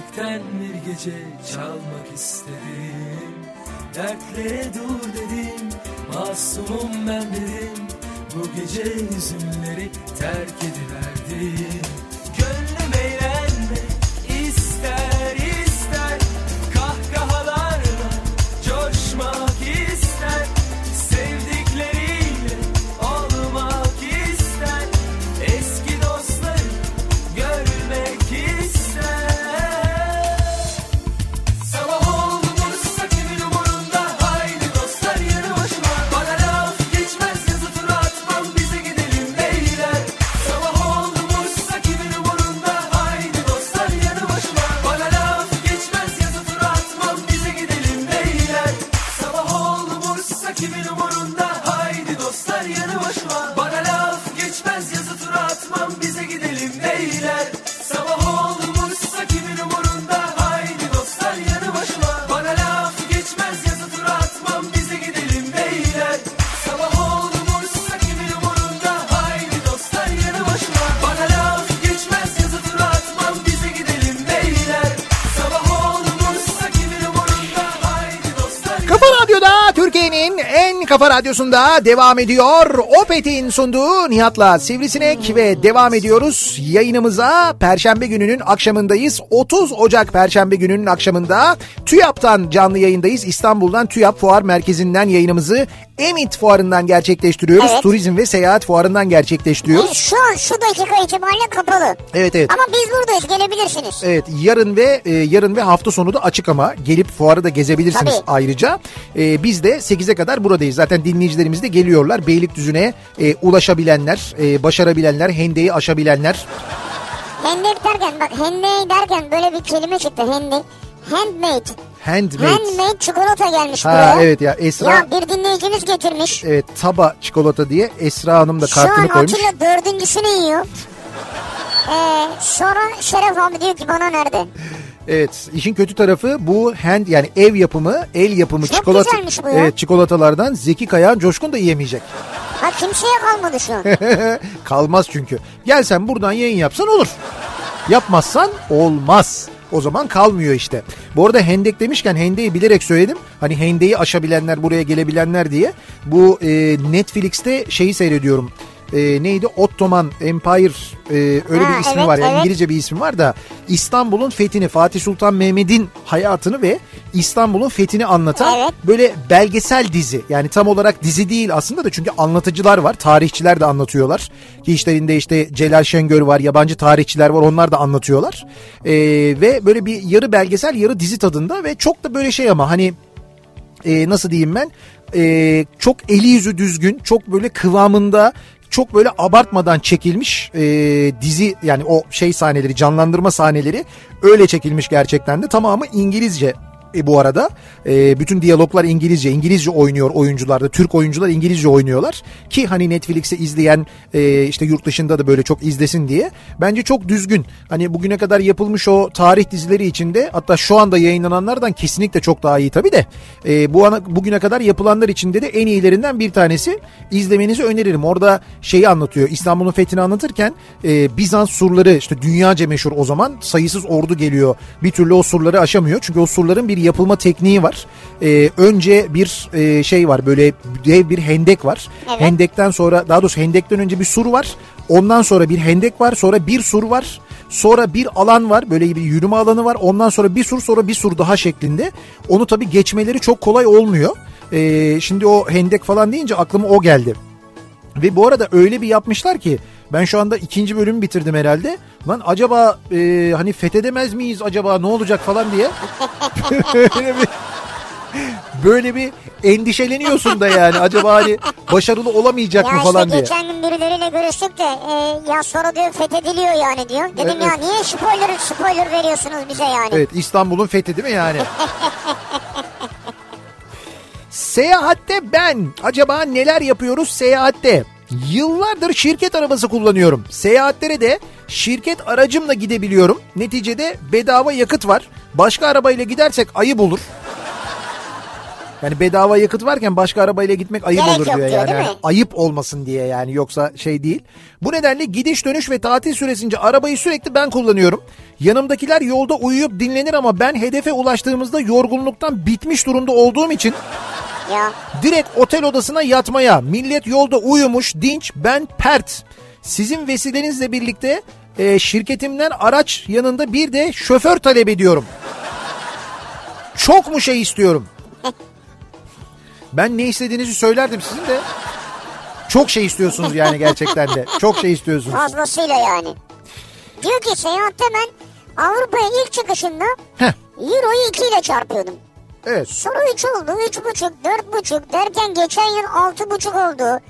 Felekten bir gece çalmak istedim. Dertlere dur dedim, masumum ben dedim. Bu gece hüzünleri terk ediverdim kafa radyosunda devam ediyor. Opet'in sunduğu Nihat'la Sivrisinek ve devam ediyoruz yayınımıza. Perşembe gününün akşamındayız. 30 Ocak Perşembe gününün akşamında TÜYAP'tan canlı yayındayız. İstanbul'dan TÜYAP Fuar Merkezi'nden yayınımızı Emit Fuarı'ndan gerçekleştiriyoruz. Evet. Turizm ve Seyahat Fuarı'ndan gerçekleştiriyoruz. şu an şu dakika itibariyle kapalı. Evet evet. Ama biz buradayız gelebilirsiniz. Evet yarın ve e, yarın ve hafta sonu da açık ama gelip fuarı da gezebilirsiniz Tabii. ayrıca. E, biz de 8'e kadar buradayız. Zaten dinleyicilerimiz de geliyorlar. Beylikdüzü'ne e, ulaşabilenler, e, başarabilenler, hendeyi aşabilenler. Hendek derken bak hendek derken böyle bir kelime çıktı hendek. Handmade. Handmade. Handmade çikolata gelmiş Ha buraya. evet ya Esra Ya bir dinleyicimiz getirmiş. evet taba çikolata diye Esra Hanım da Şu an kartını koymuş. Atilla dördüncüsünü yiyor. Ee, sonra Şeref abi diyor ki bana nerede? Evet işin kötü tarafı bu hand yani ev yapımı el yapımı Çok çikolata bu ya. evet, çikolatalardan Zeki Kayağan Coşkun da yiyemeyecek. Ha kimseye kalmadı şu an. *laughs* Kalmaz çünkü. Gel sen buradan yayın yapsan olur. Yapmazsan olmaz. O zaman kalmıyor işte. Bu arada hendek demişken hendeyi bilerek söyledim. Hani hendeyi aşabilenler buraya gelebilenler diye. Bu e, Netflix'te şeyi seyrediyorum. E, neydi? Ottoman Empire e, öyle Ha, bir ismi evet, var. Yani evet. İngilizce bir ismi var da İstanbul'un fethini Fatih Sultan Mehmet'in hayatını ve İstanbul'un fethini anlatan Evet. böyle belgesel dizi. Yani tam olarak dizi değil aslında da çünkü anlatıcılar var. Tarihçiler de anlatıyorlar. Ki işlerinde işte Celal Şengör var, yabancı tarihçiler var. Onlar da anlatıyorlar. Ee, ve böyle bir yarı belgesel, yarı dizi tadında ve çok da böyle şey ama hani e, nasıl diyeyim ben E, çok eli yüzü düzgün çok böyle kıvamında çok böyle abartmadan çekilmiş e, dizi yani o şey sahneleri canlandırma sahneleri öyle çekilmiş gerçekten de tamamı İngilizce e, bu arada e, bütün diyaloglar İngilizce İngilizce oynuyor oyuncular da Türk oyuncular İngilizce oynuyorlar. Ki hani Netflix'i izleyen e, işte yurt dışında da böyle çok izlesin diye. Bence çok düzgün. Hani bugüne kadar yapılmış o tarih dizileri içinde hatta şu anda yayınlananlardan kesinlikle çok daha iyi tabii de. E, bu ana, bugüne kadar yapılanlar içinde de en iyilerinden bir tanesi. İzlemenizi öneririm. Orada şeyi anlatıyor. İstanbul'un fethini anlatırken e, Bizans surları işte dünyaca meşhur o zaman sayısız ordu geliyor. Bir türlü o surları aşamıyor. Çünkü o surların bir yapılma tekniği var E, önce bir e, şey var böyle dev bir hendek var Evet. hendekten sonra daha doğrusu hendekten önce bir sur var ondan sonra bir hendek var sonra bir sur var Sonra bir alan var böyle bir yürüme alanı var ondan sonra bir sur sonra bir sur daha şeklinde. Onu tabii geçmeleri çok kolay olmuyor. Ee, şimdi o hendek falan deyince aklıma o geldi. Ve bu arada öyle bir yapmışlar ki ben şu anda ikinci bölümü bitirdim herhalde. Lan acaba e, hani fethedemez miyiz acaba ne olacak falan diye. *laughs* böyle bir böyle bir endişeleniyorsun da yani acaba hani başarılı olamayacak Ya mı işte falan diye. geçen gün birileriyle görüştük de e, ya sonra diyor fethediliyor yani diyor. Dedim Evet. ya niye spoiler spoiler veriyorsunuz bize yani. Evet İstanbul'un fethi değil mi yani? *laughs* Seyahatte ben acaba neler yapıyoruz seyahatte? Yıllardır şirket arabası kullanıyorum. Seyahatlere de şirket aracımla gidebiliyorum. Neticede bedava yakıt var. Başka arabayla gidersek ayıp olur. Yani bedava yakıt varken başka arabayla gitmek ayıp Gerek olur diyor diyor, yani. Yani ayıp olmasın diye yani yoksa şey değil. Bu nedenle gidiş dönüş ve tatil süresince arabayı sürekli ben kullanıyorum. Yanımdakiler yolda uyuyup dinlenir ama ben hedefe ulaştığımızda yorgunluktan bitmiş durumda olduğum için Ya direkt otel odasına yatmaya. Millet yolda uyumuş, dinç, ben pert. Sizin vesilenizle birlikte e, şirketimden araç yanında bir de şoför talep ediyorum. Çok mu şey istiyorum? *laughs* Ben ne istediğinizi söylerdim sizin de. Çok şey istiyorsunuz yani gerçekten de. Çok şey istiyorsunuz. fazlasıyla yani. Diyor ki seyahatte ben Avrupa'ya ilk çıkışında Heh, Euro'yu 2 ile çarpıyordum. Evet. Sonra 3 oldu, 3,5, 4,5 derken geçen yıl 6,5 oldu.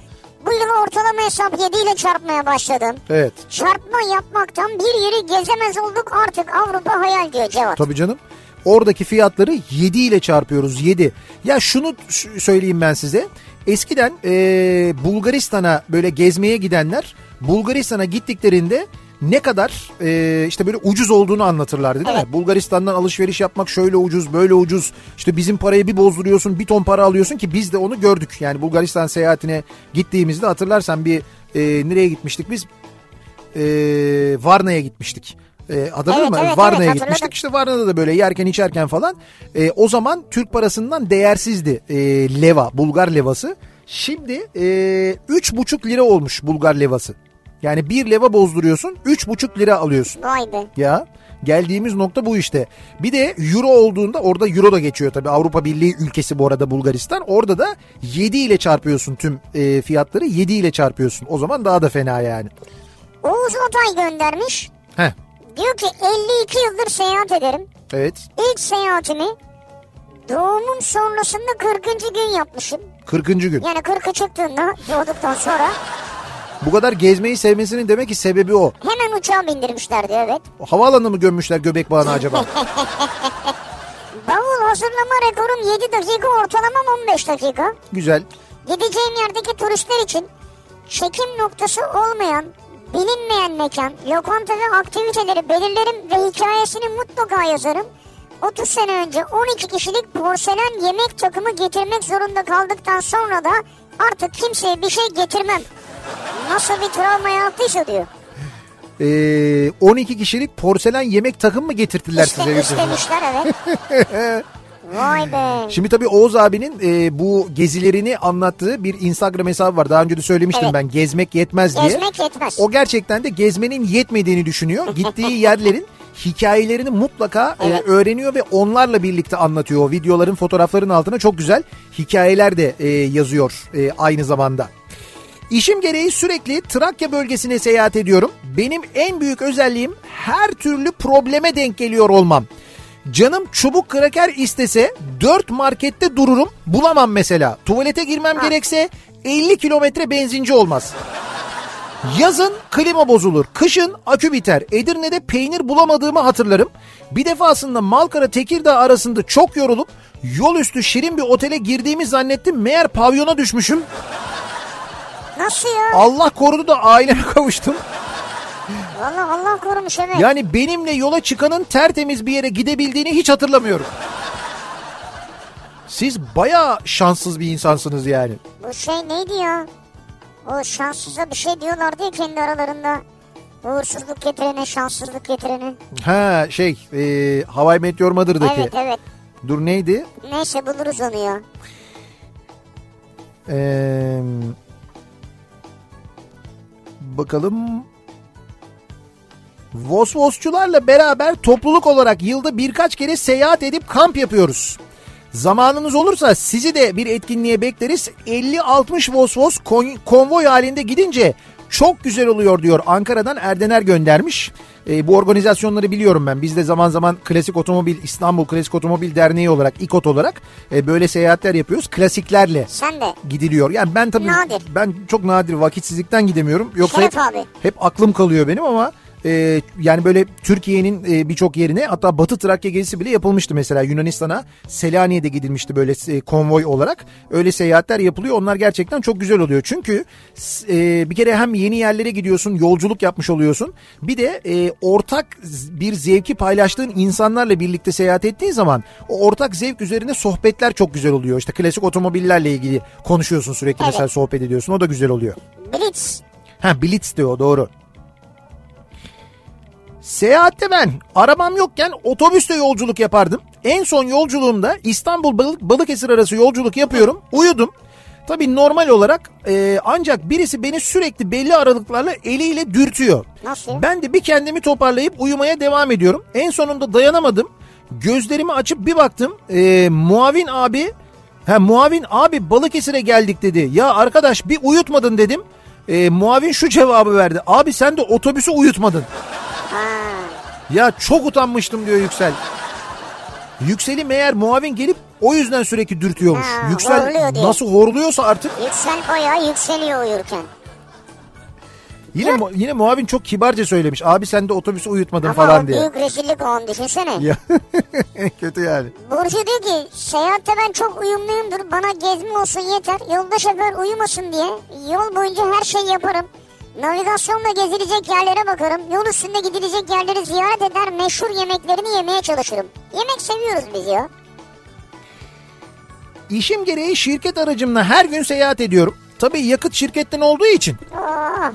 Bu yıl ortalama hesap 7 ile çarpmaya başladım. Evet. Çarpma yapmaktan bir yeri gezemez olduk artık Avrupa hayal diyor Cevat. Tabii canım. Oradaki fiyatları 7 ile çarpıyoruz 7. Ya şunu söyleyeyim ben size. Eskiden e, Bulgaristan'a böyle gezmeye gidenler Bulgaristan'a gittiklerinde ne kadar e, işte böyle ucuz olduğunu anlatırlardı değil mi? Bulgaristan'dan alışveriş yapmak şöyle ucuz böyle ucuz işte bizim parayı bir bozduruyorsun bir ton para alıyorsun ki biz de onu gördük. Yani Bulgaristan seyahatine gittiğimizde hatırlarsan bir e, nereye gitmiştik biz? e, Varna'ya gitmiştik. E, hatırladın Evet, mı? evet, Varna'ya evet, gitmiştik. İşte Varna'da da böyle yerken içerken falan. E, o zaman Türk parasından değersizdi e, leva, Bulgar levası. Şimdi e, üç buçuk lira olmuş Bulgar levası. Yani bir leva bozduruyorsun, üç buçuk lira alıyorsun. Vay be. Ya geldiğimiz nokta bu işte. Bir de euro olduğunda orada euro da geçiyor tabii. Avrupa Birliği ülkesi bu arada Bulgaristan. Orada da 7 ile çarpıyorsun tüm e, fiyatları 7 ile çarpıyorsun. O zaman daha da fena yani. Oğuz Otay göndermiş. Heh. Diyor ki 52 yıldır seyahat ederim. Evet. İlk seyahatimi doğumum sonrasında 40. gün yapmışım. 40. gün. Yani 40'a çıktığında doğduktan sonra Bu kadar gezmeyi sevmesinin demek ki sebebi o. hemen uçağa bindirmişler diyor evet. Havaalanına mı gömmüşler göbek bağını acaba? *laughs* Bavul hazırlama rekorum 7 dakika ortalamam 15 dakika. Güzel. Gideceğim yerdeki turistler için çekim noktası olmayan, bilinmeyen mekan, lokanta ve aktiviteleri belirlerim ve hikayesini mutlaka yazarım. 30 sene önce 12 kişilik porselen yemek takımı getirmek zorunda kaldıktan sonra da artık kimseye bir şey getirmem. Nasıl bir travma yarattıysa diyor. Ee, 12 kişilik porselen yemek takım mı getirttiler İşte, size? istemişler evet. *laughs* Vay be. Şimdi tabii Oğuz abinin e, bu gezilerini anlattığı bir Instagram hesabı var. Daha önce de söylemiştim Evet. ben gezmek yetmez diye. Gezmek yetmez. O gerçekten de gezmenin yetmediğini düşünüyor. Gittiği *laughs* yerlerin hikayelerini mutlaka e, Evet. öğreniyor ve onlarla birlikte anlatıyor. O videoların fotoğrafların altına çok güzel hikayeler de e, yazıyor e, aynı zamanda. İşim gereği sürekli Trakya bölgesine seyahat ediyorum. Benim en büyük özelliğim her türlü probleme denk geliyor olmam. Canım çubuk kraker istese 4 markette dururum bulamam mesela. Tuvalete girmem gerekse 50 kilometre benzinci olmaz. Yazın klima bozulur, kışın akü biter. Edirne'de peynir bulamadığımı hatırlarım. Bir defasında Malkara Tekirdağ arasında çok yorulup yol üstü şirin bir otele girdiğimi zannettim. Meğer pavyona düşmüşüm. Nasıl ya? Allah korudu da aileme *laughs* kavuştum. Valla Allah korumuş evet. Yani benimle yola çıkanın tertemiz bir yere gidebildiğini hiç hatırlamıyorum. Siz bayağı şanssız bir insansınız yani. Bu şey neydi ya? O şanssıza bir şey diyorlardı ya kendi aralarında. Uğursuzluk getirene, şanssızlık getirene. Ha şey e, Hawaii Meteor Mother'daki. Evet evet. Dur neydi? Neyse buluruz onu ya. Ee, bakalım. Vosvosçularla beraber topluluk olarak yılda birkaç kere seyahat edip kamp yapıyoruz. Zamanınız olursa sizi de bir etkinliğe bekleriz. 50-60 Vosvos kon- konvoy halinde gidince çok güzel oluyor diyor. Ankara'dan Erdener göndermiş. Ee, bu organizasyonları biliyorum ben. Biz de zaman zaman Klasik Otomobil İstanbul Klasik Otomobil Derneği olarak İKOT olarak e, böyle seyahatler yapıyoruz. Klasiklerle Sen de. gidiliyor. Yani ben tabii Nadir. ben çok nadir vakitsizlikten gidemiyorum. Yoksa Şeref hep, abi. hep aklım kalıyor benim ama e, yani böyle Türkiye'nin e, birçok yerine hatta Batı Trakya gezisi bile yapılmıştı mesela Yunanistan'a Selanik'e de gidilmişti böyle e, konvoy olarak. Öyle seyahatler yapılıyor. Onlar gerçekten çok güzel oluyor. Çünkü e, bir kere hem yeni yerlere gidiyorsun, yolculuk yapmış oluyorsun. Bir de e, ortak bir zevki paylaştığın insanlarla birlikte seyahat ettiğin zaman o ortak zevk üzerine sohbetler çok güzel oluyor. İşte klasik otomobillerle ilgili konuşuyorsun sürekli Evet. mesela sohbet ediyorsun. O da güzel oluyor. Blitz. Ha Blitz diyor doğru. Seyahatte ben arabam yokken otobüste yolculuk yapardım. En son yolculuğumda İstanbul Balık, Balıkesir arası yolculuk yapıyorum. Uyudum. Tabii normal olarak e, ancak birisi beni sürekli belli aralıklarla eliyle dürtüyor. Nasıl? Ben de bir kendimi toparlayıp uyumaya devam ediyorum. En sonunda dayanamadım. Gözlerimi açıp bir baktım. E, muavin abi ha muavin abi Balıkesir'e geldik dedi. Ya arkadaş bir uyutmadın dedim. E, muavin şu cevabı verdi. Abi sen de otobüsü uyutmadın. Ya çok utanmıştım diyor Yüksel. Yüksel'i meğer muavin gelip o yüzden sürekli dürtüyormuş. Ha, Yüksel horluyor nasıl horluyorsa artık Yüksel bayağı yükseliyor uyurken. yine mu- yine muavin çok kibarca söylemiş. Abi sen de otobüsü uyutmadın Ama falan diye. büyük rezillik o an düşünsene. Ya *laughs* kötü yani. Burcu diyor ki seyahatte ben çok uyumluyumdur. Bana gezme olsun yeter. Yolda şoför uyumasın diye. Yol boyunca her şeyi yaparım. Navigasyonla gezilecek yerlere bakarım. Yol üstünde gidilecek yerleri ziyaret eder. Meşhur yemeklerini yemeye çalışırım. Yemek seviyoruz biz ya. İşim gereği şirket aracımla her gün seyahat ediyorum. Tabii yakıt şirketten olduğu için. Aa,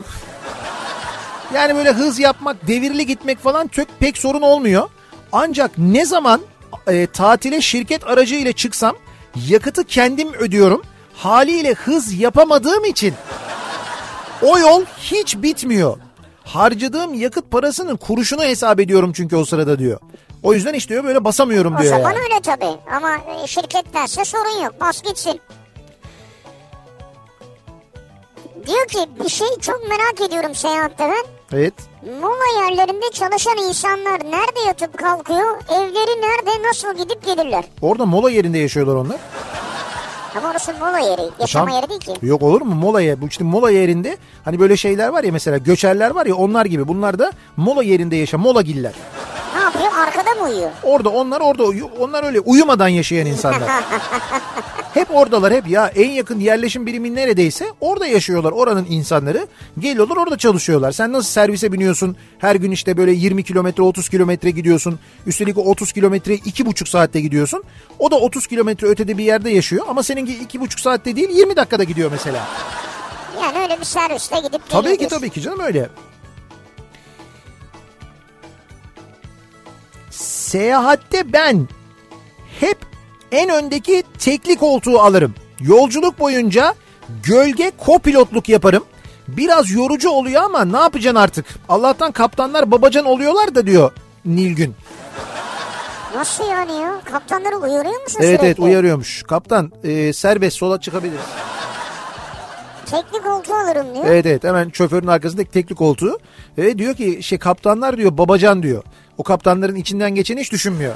Yani böyle hız yapmak, devirli gitmek falan çok pek sorun olmuyor. Ancak ne zaman e, tatile şirket aracı ile çıksam yakıtı kendim ödüyorum. Haliyle hız yapamadığım için o yol hiç bitmiyor. Harcadığım yakıt parasının kuruşunu hesap ediyorum çünkü o sırada diyor. O yüzden işte diyor böyle basamıyorum o diyor. zaman yani. öyle tabii. Ama e, şirkettense sorun yok. Bas gitsin. Diyor ki bir şey çok merak ediyorum seyahatte ben. Evet. Mola yerlerinde çalışan insanlar nerede yatıp kalkıyor? Evleri nerede? Nasıl gidip gelirler? Orada mola yerinde yaşıyorlar onlar. Ama orası mola yeri. Yaşama Tam- yeri değil ki. Yok olur mu mola yer? Bu işte mola yerinde hani böyle şeyler var ya mesela göçerler var ya onlar gibi. Bunlar da mola yerinde yaşa mola giller. Ne yapıyor? Arkada mı uyuyor? Orada onlar orada uyu- onlar öyle uyumadan yaşayan insanlar. *laughs* hep oradalar hep ya en yakın yerleşim birimi neredeyse orada yaşıyorlar oranın insanları. Geliyorlar orada çalışıyorlar. Sen nasıl servise biniyorsun her gün işte böyle 20 kilometre 30 kilometre gidiyorsun. Üstelik o 30 kilometre iki buçuk saatte gidiyorsun. O da 30 kilometre ötede bir yerde yaşıyor ama hangi iki buçuk saatte değil 20 dakikada gidiyor mesela. Yani öyle bir serviste gidip Tabii ki tabii ki canım öyle. Seyahatte ben hep en öndeki tekli koltuğu alırım. Yolculuk boyunca gölge kopilotluk yaparım. Biraz yorucu oluyor ama ne yapacaksın artık? Allah'tan kaptanlar babacan oluyorlar da diyor Nilgün. Nasıl yani ya? Kaptanları uyarıyor musun Evet sürekli? evet uyarıyormuş. Kaptan e, serbest sola çıkabiliriz. Tekli koltuğu alırım diyor. Evet evet hemen şoförün arkasındaki tekli koltuğu. Ve diyor ki şey kaptanlar diyor babacan diyor. O kaptanların içinden geçeni hiç düşünmüyor.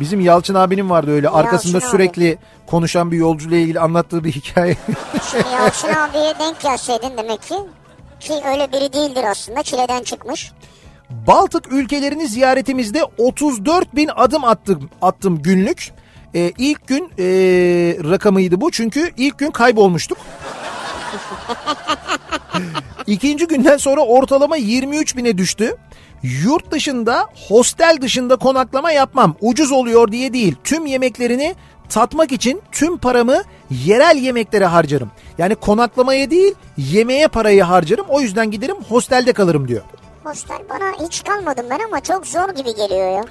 Bizim Yalçın abinin vardı öyle arkasında Yalçın abi. sürekli konuşan bir yolcuyla ilgili anlattığı bir hikaye. Şimdi Yalçın abiye denk gelseydin demek ki. Ki öyle biri değildir aslında. Çileden çıkmış. Baltık ülkelerini ziyaretimizde 34 bin adım attım, attım günlük. Ee, ilk gün ee, rakamıydı bu çünkü ilk gün kaybolmuştuk. *laughs* İkinci günden sonra ortalama 23 bine düştü. Yurt dışında hostel dışında konaklama yapmam. Ucuz oluyor diye değil. Tüm yemeklerini tatmak için tüm paramı yerel yemeklere harcarım. Yani konaklamaya değil yemeğe parayı harcarım. O yüzden giderim hostelde kalırım diyor. Hostel bana hiç kalmadım ben ama çok zor gibi geliyor ya.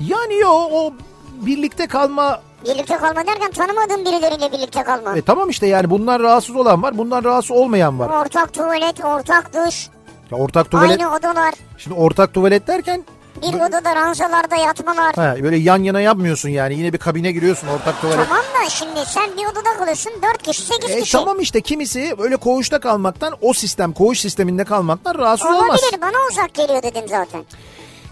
Yani yo o birlikte kalma Birlikte kalma derken tanımadığım birileriyle birlikte kalma. e, tamam işte yani bundan rahatsız olan var bundan rahatsız olmayan var. Ortak tuvalet, ortak duş, Ya ortak tuvalet aynı odalar, şimdi ortak tuvalet derken bir odada ranzalarda yatmalar. ha, böyle yan yana yapmıyorsun yani yine bir kabine giriyorsun ortak tuvalet. Tamam da şimdi sen bir odada kalıyorsun 4 kişi 8 E, kişi. tamam işte kimisi öyle koğuşta kalmaktan o sistem koğuş sisteminde kalmaktan rahatsız olmaz. Olabilir bana uzak geliyor dedim zaten.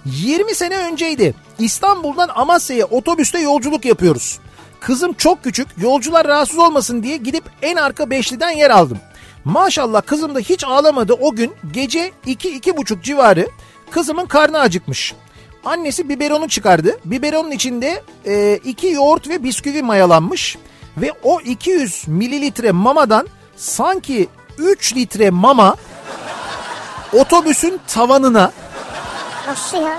20 sene önceydi. İstanbul'dan Amasya'ya otobüste yolculuk yapıyoruz. Kızım çok küçük yolcular rahatsız olmasın diye gidip en arka beşliden yer aldım. Maşallah kızım da hiç ağlamadı o gün gece 2-2.30 civarı kızımın karnı acıkmış. Annesi biberonu çıkardı. Biberonun içinde e, iki yoğurt ve bisküvi mayalanmış. Ve o 200 mililitre mamadan sanki 3 litre mama otobüsün tavanına Nasıl ya?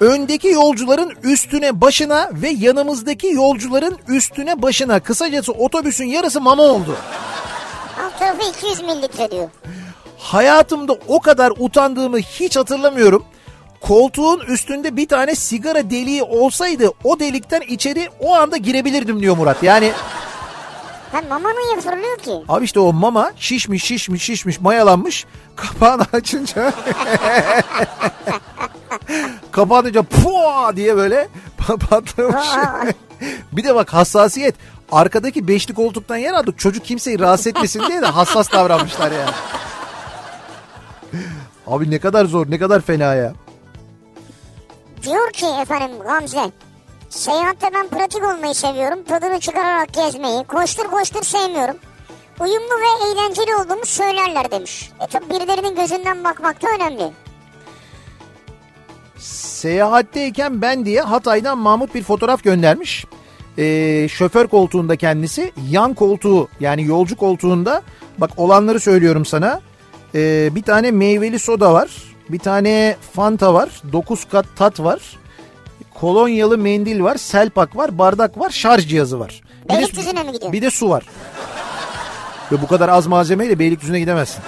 öndeki yolcuların üstüne başına ve yanımızdaki yolcuların üstüne başına kısacası otobüsün yarısı mama oldu. Alt tarafı 200 mililitre diyor. Hayatımda o kadar utandığımı hiç hatırlamıyorum. Koltuğun üstünde bir tane sigara deliği olsaydı o delikten içeri o anda girebilirdim diyor Murat. Yani Ha mama niye fırlıyor ki? abi işte o mama şişmiş şişmiş şişmiş mayalanmış kapağını açınca *laughs* kapağını açınca pua diye böyle patlamış. Bir de bak hassasiyet arkadaki beşli koltuktan yer aldık çocuk kimseyi rahatsız etmesin diye de hassas davranmışlar yani. *laughs* Abi ne kadar zor ne kadar fena ya. Diyor ki efendim Gamze. Seyahatte ben pratik olmayı seviyorum. Tadını çıkararak gezmeyi. Koştur koştur sevmiyorum. Uyumlu ve eğlenceli olduğumu söylerler demiş. E tabi birilerinin gözünden bakmak da önemli. Seyahatteyken ben diye Hatay'dan Mahmut bir fotoğraf göndermiş. Ee, şoför koltuğunda kendisi yan koltuğu yani yolcu koltuğunda bak olanları söylüyorum sana. Ee, bir tane meyveli soda var. Bir tane Fanta var. 9 kat tat var. Kolonyalı mendil var. Selpak var. Bardak var. Şarj cihazı var. Bir de, Beylikdüzü'ne mi gidiyor? bir de su var. Ve bu kadar az malzemeyle Beylikdüzü'ne gidemezsin.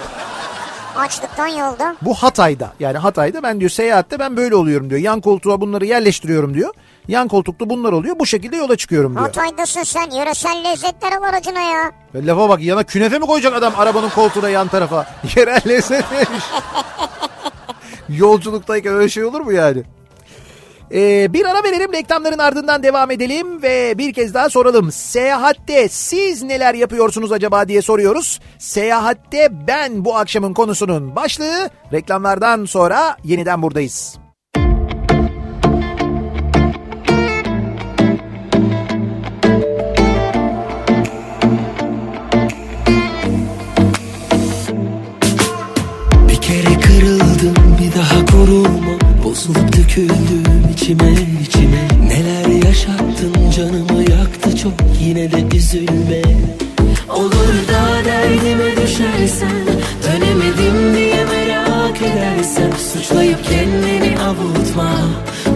Açlıktan yolda. Bu Hatay'da yani Hatay'da ben diyor seyahatte ben böyle oluyorum diyor. Yan koltuğa bunları yerleştiriyorum diyor. Yan koltukta bunlar oluyor bu şekilde yola çıkıyorum diyor. Hatay'dasın sen. Yöresel lezzetler al aracına ya. Ve lafa bak yana künefe mi koyacak adam arabanın koltuğuna yan tarafa? *laughs* Yerel lezzet neymiş? *laughs* Yolculuktayken öyle şey olur mu yani? Ee, bir ara verelim reklamların ardından devam edelim ve bir kez daha soralım. Seyahatte siz neler yapıyorsunuz acaba diye soruyoruz. Seyahatte ben bu akşamın konusunun başlığı reklamlardan sonra yeniden buradayız. Gururuma Bozulup döküldüm içime içime. Neler yaşattın canımı yaktı çok yine de üzülme. Olur da derdime düşersen Dönemedim diye merak edersen. Suçlayıp kendini avutma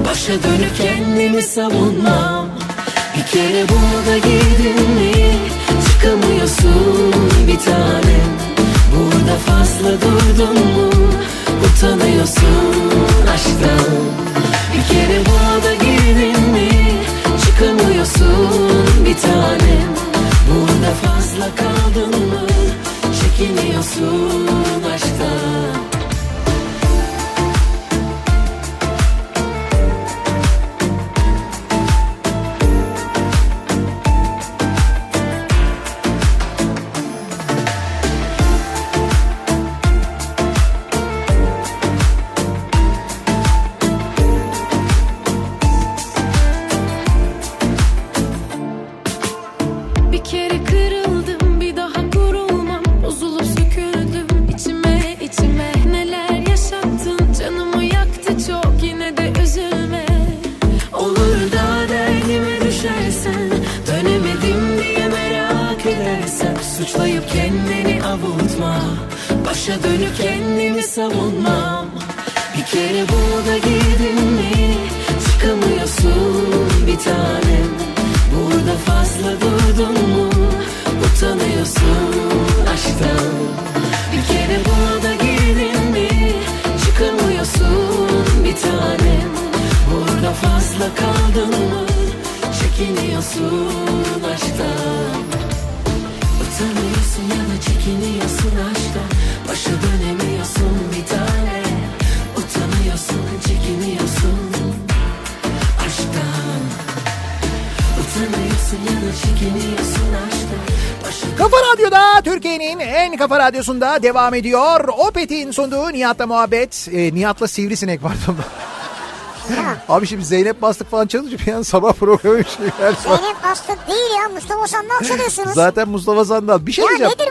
Başa dönüp kendimi savunma. Bir kere burada girdin mi Çıkamıyorsun bir tanem Burada fazla durdun mu utanıyorsun aşktan. Bir kere buna da girdin mi çıkamıyorsun bir tanem. Burada fazla kaldın mı çekiniyorsun aşktan. Radyosunda devam ediyor. Opet'in sunduğu Nihat'la muhabbet. E, Nihat'la sivrisinek pardon. Abi şimdi Zeynep Bastık falan çalınca bir an sabah programı bir var. Zeynep Bastık değil ya Mustafa Sandal çalıyorsunuz. Zaten Mustafa Sandal. Bir şey ya diyeceğim. sürekli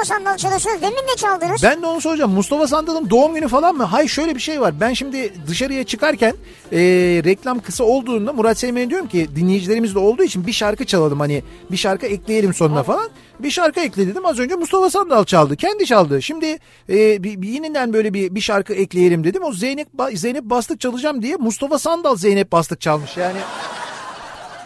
Mustafa Sandal çalıyorsunuz? Demin de çaldınız. Ben de onu soracağım. Mustafa Sandal'ın doğum günü falan mı? Hayır şöyle bir şey var. Ben şimdi dışarıya çıkarken e, reklam kısa olduğunda Murat Seymen'e diyorum ki dinleyicilerimiz de olduğu için bir şarkı çalalım. Hani bir şarkı ekleyelim sonuna falan. Bir şarkı ekle dedim. Az önce Mustafa Sandal çaldı. Kendi çaldı. Şimdi e, bir, bir yeniden böyle bir, bir şarkı ekleyelim dedim. O Zeynep Zeynep Bastık çalacağım diye Mustafa Sandal Zeynep Bastık çalmış. Yani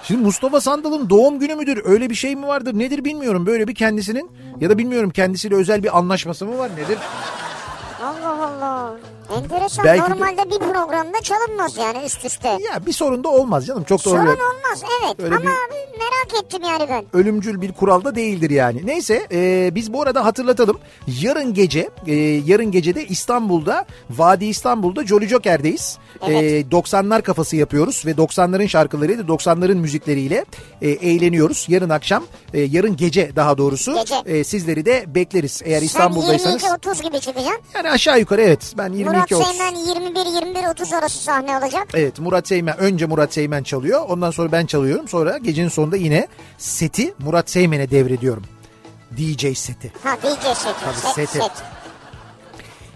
Şimdi Mustafa Sandal'ın doğum günü müdür? Öyle bir şey mi vardır? Nedir bilmiyorum. Böyle bir kendisinin ya da bilmiyorum kendisiyle özel bir anlaşması mı var nedir? Allah Allah. Enteresan. Belki de- Normalde bir programda çalınmaz yani üst üste. Ya bir sorun da olmaz canım. Çok doğru. Sorun olmaz evet Öyle ama bir- merak ettim yani ben. ölümcül bir kural da değildir yani. Neyse e, biz bu arada hatırlatalım. Yarın gece e, yarın gecede İstanbul'da Vadi İstanbul'da Jolly Joker'deyiz. Evet. E, 90'lar kafası yapıyoruz ve 90'ların şarkılarıyla 90'ların müzikleriyle e, eğleniyoruz. Yarın akşam e, yarın gece daha doğrusu Gece. e, sizleri de bekleriz. Eğer İstanbul'daysanız. Sen 22-30 gibi çıkacaksın. Yani aşağı yukarı evet. Ben Murat 22 Seymen 21-21-30 arası sahne alacak. Evet Murat Seymen önce Murat Seymen çalıyor. Ondan sonra ben çalıyorum. Sonra gecenin sonunda yine seti Murat Seymen'e devrediyorum. DJ seti. Ha DJ seti. Tabii, set, seti. set.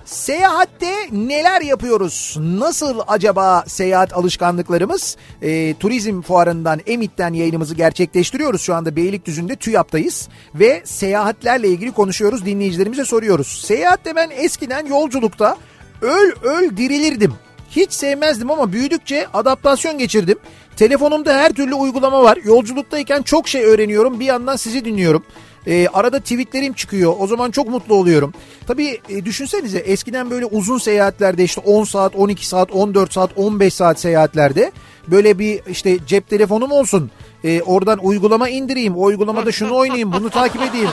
Seyahatte neler yapıyoruz? Nasıl acaba seyahat alışkanlıklarımız? Ee, turizm fuarından Emit'ten yayınımızı gerçekleştiriyoruz. Şu anda Beylikdüzü'nde TÜYAP'tayız. Ve seyahatlerle ilgili konuşuyoruz. Dinleyicilerimize soruyoruz. Seyahatte ben eskiden yolculukta öl öl dirilirdim. Hiç sevmezdim ama büyüdükçe adaptasyon geçirdim. Telefonumda her türlü uygulama var. Yolculuktayken çok şey öğreniyorum. Bir yandan sizi dinliyorum. Ee, arada tweetlerim çıkıyor. O zaman çok mutlu oluyorum. Tabii e, düşünsenize eskiden böyle uzun seyahatlerde işte 10 saat, 12 saat, 14 saat, 15 saat seyahatlerde böyle bir işte cep telefonum olsun. Ee, oradan uygulama indireyim. O uygulamada şunu oynayayım, bunu takip edeyim.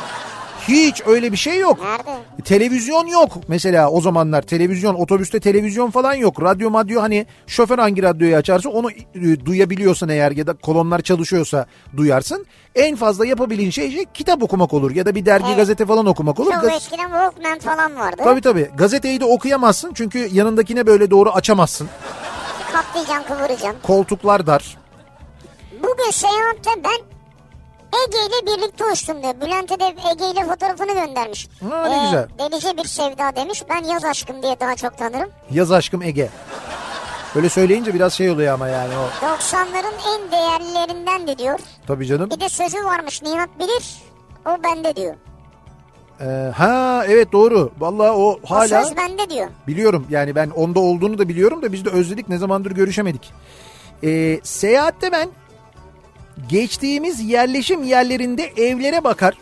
Hiç öyle bir şey yok. Nerede? Televizyon yok mesela o zamanlar. Televizyon, otobüste televizyon falan yok. Radyo madyo hani şoför hangi radyoyu açarsa onu e, duyabiliyorsan eğer ya da kolonlar çalışıyorsa duyarsın. En fazla yapabildiğin şey, şey kitap okumak olur ya da bir dergi Evet. gazete falan okumak olur. Çok Gaz- eskiden Walkman falan vardı. Tabii tabii. Gazeteyi de okuyamazsın çünkü yanındakine böyle doğru açamazsın. Katlayacaksın kıvıracaksın. Koltuklar dar. Bugün seyahatte ben Ege ile birlikte uçtum diyor. Bülent'e de Ege ile fotoğrafını göndermiş. Ee, Ha, ne güzel. Delice bir sevda demiş. Ben yaz aşkım diye daha çok tanırım. Yaz aşkım Ege. Böyle söyleyince biraz şey oluyor ama yani o. 90'ların en değerlilerinden de diyor. Tabii canım. Bir de sözü varmış Nihat bilir. O bende diyor. Ee, ha evet doğru. Vallahi o O hala söz bende diyor. biliyorum. Yani ben onda olduğunu da biliyorum da biz de özledik. Ne zamandır görüşemedik. Ee, seyahatte ben geçtiğimiz yerleşim yerlerinde evlere bakar.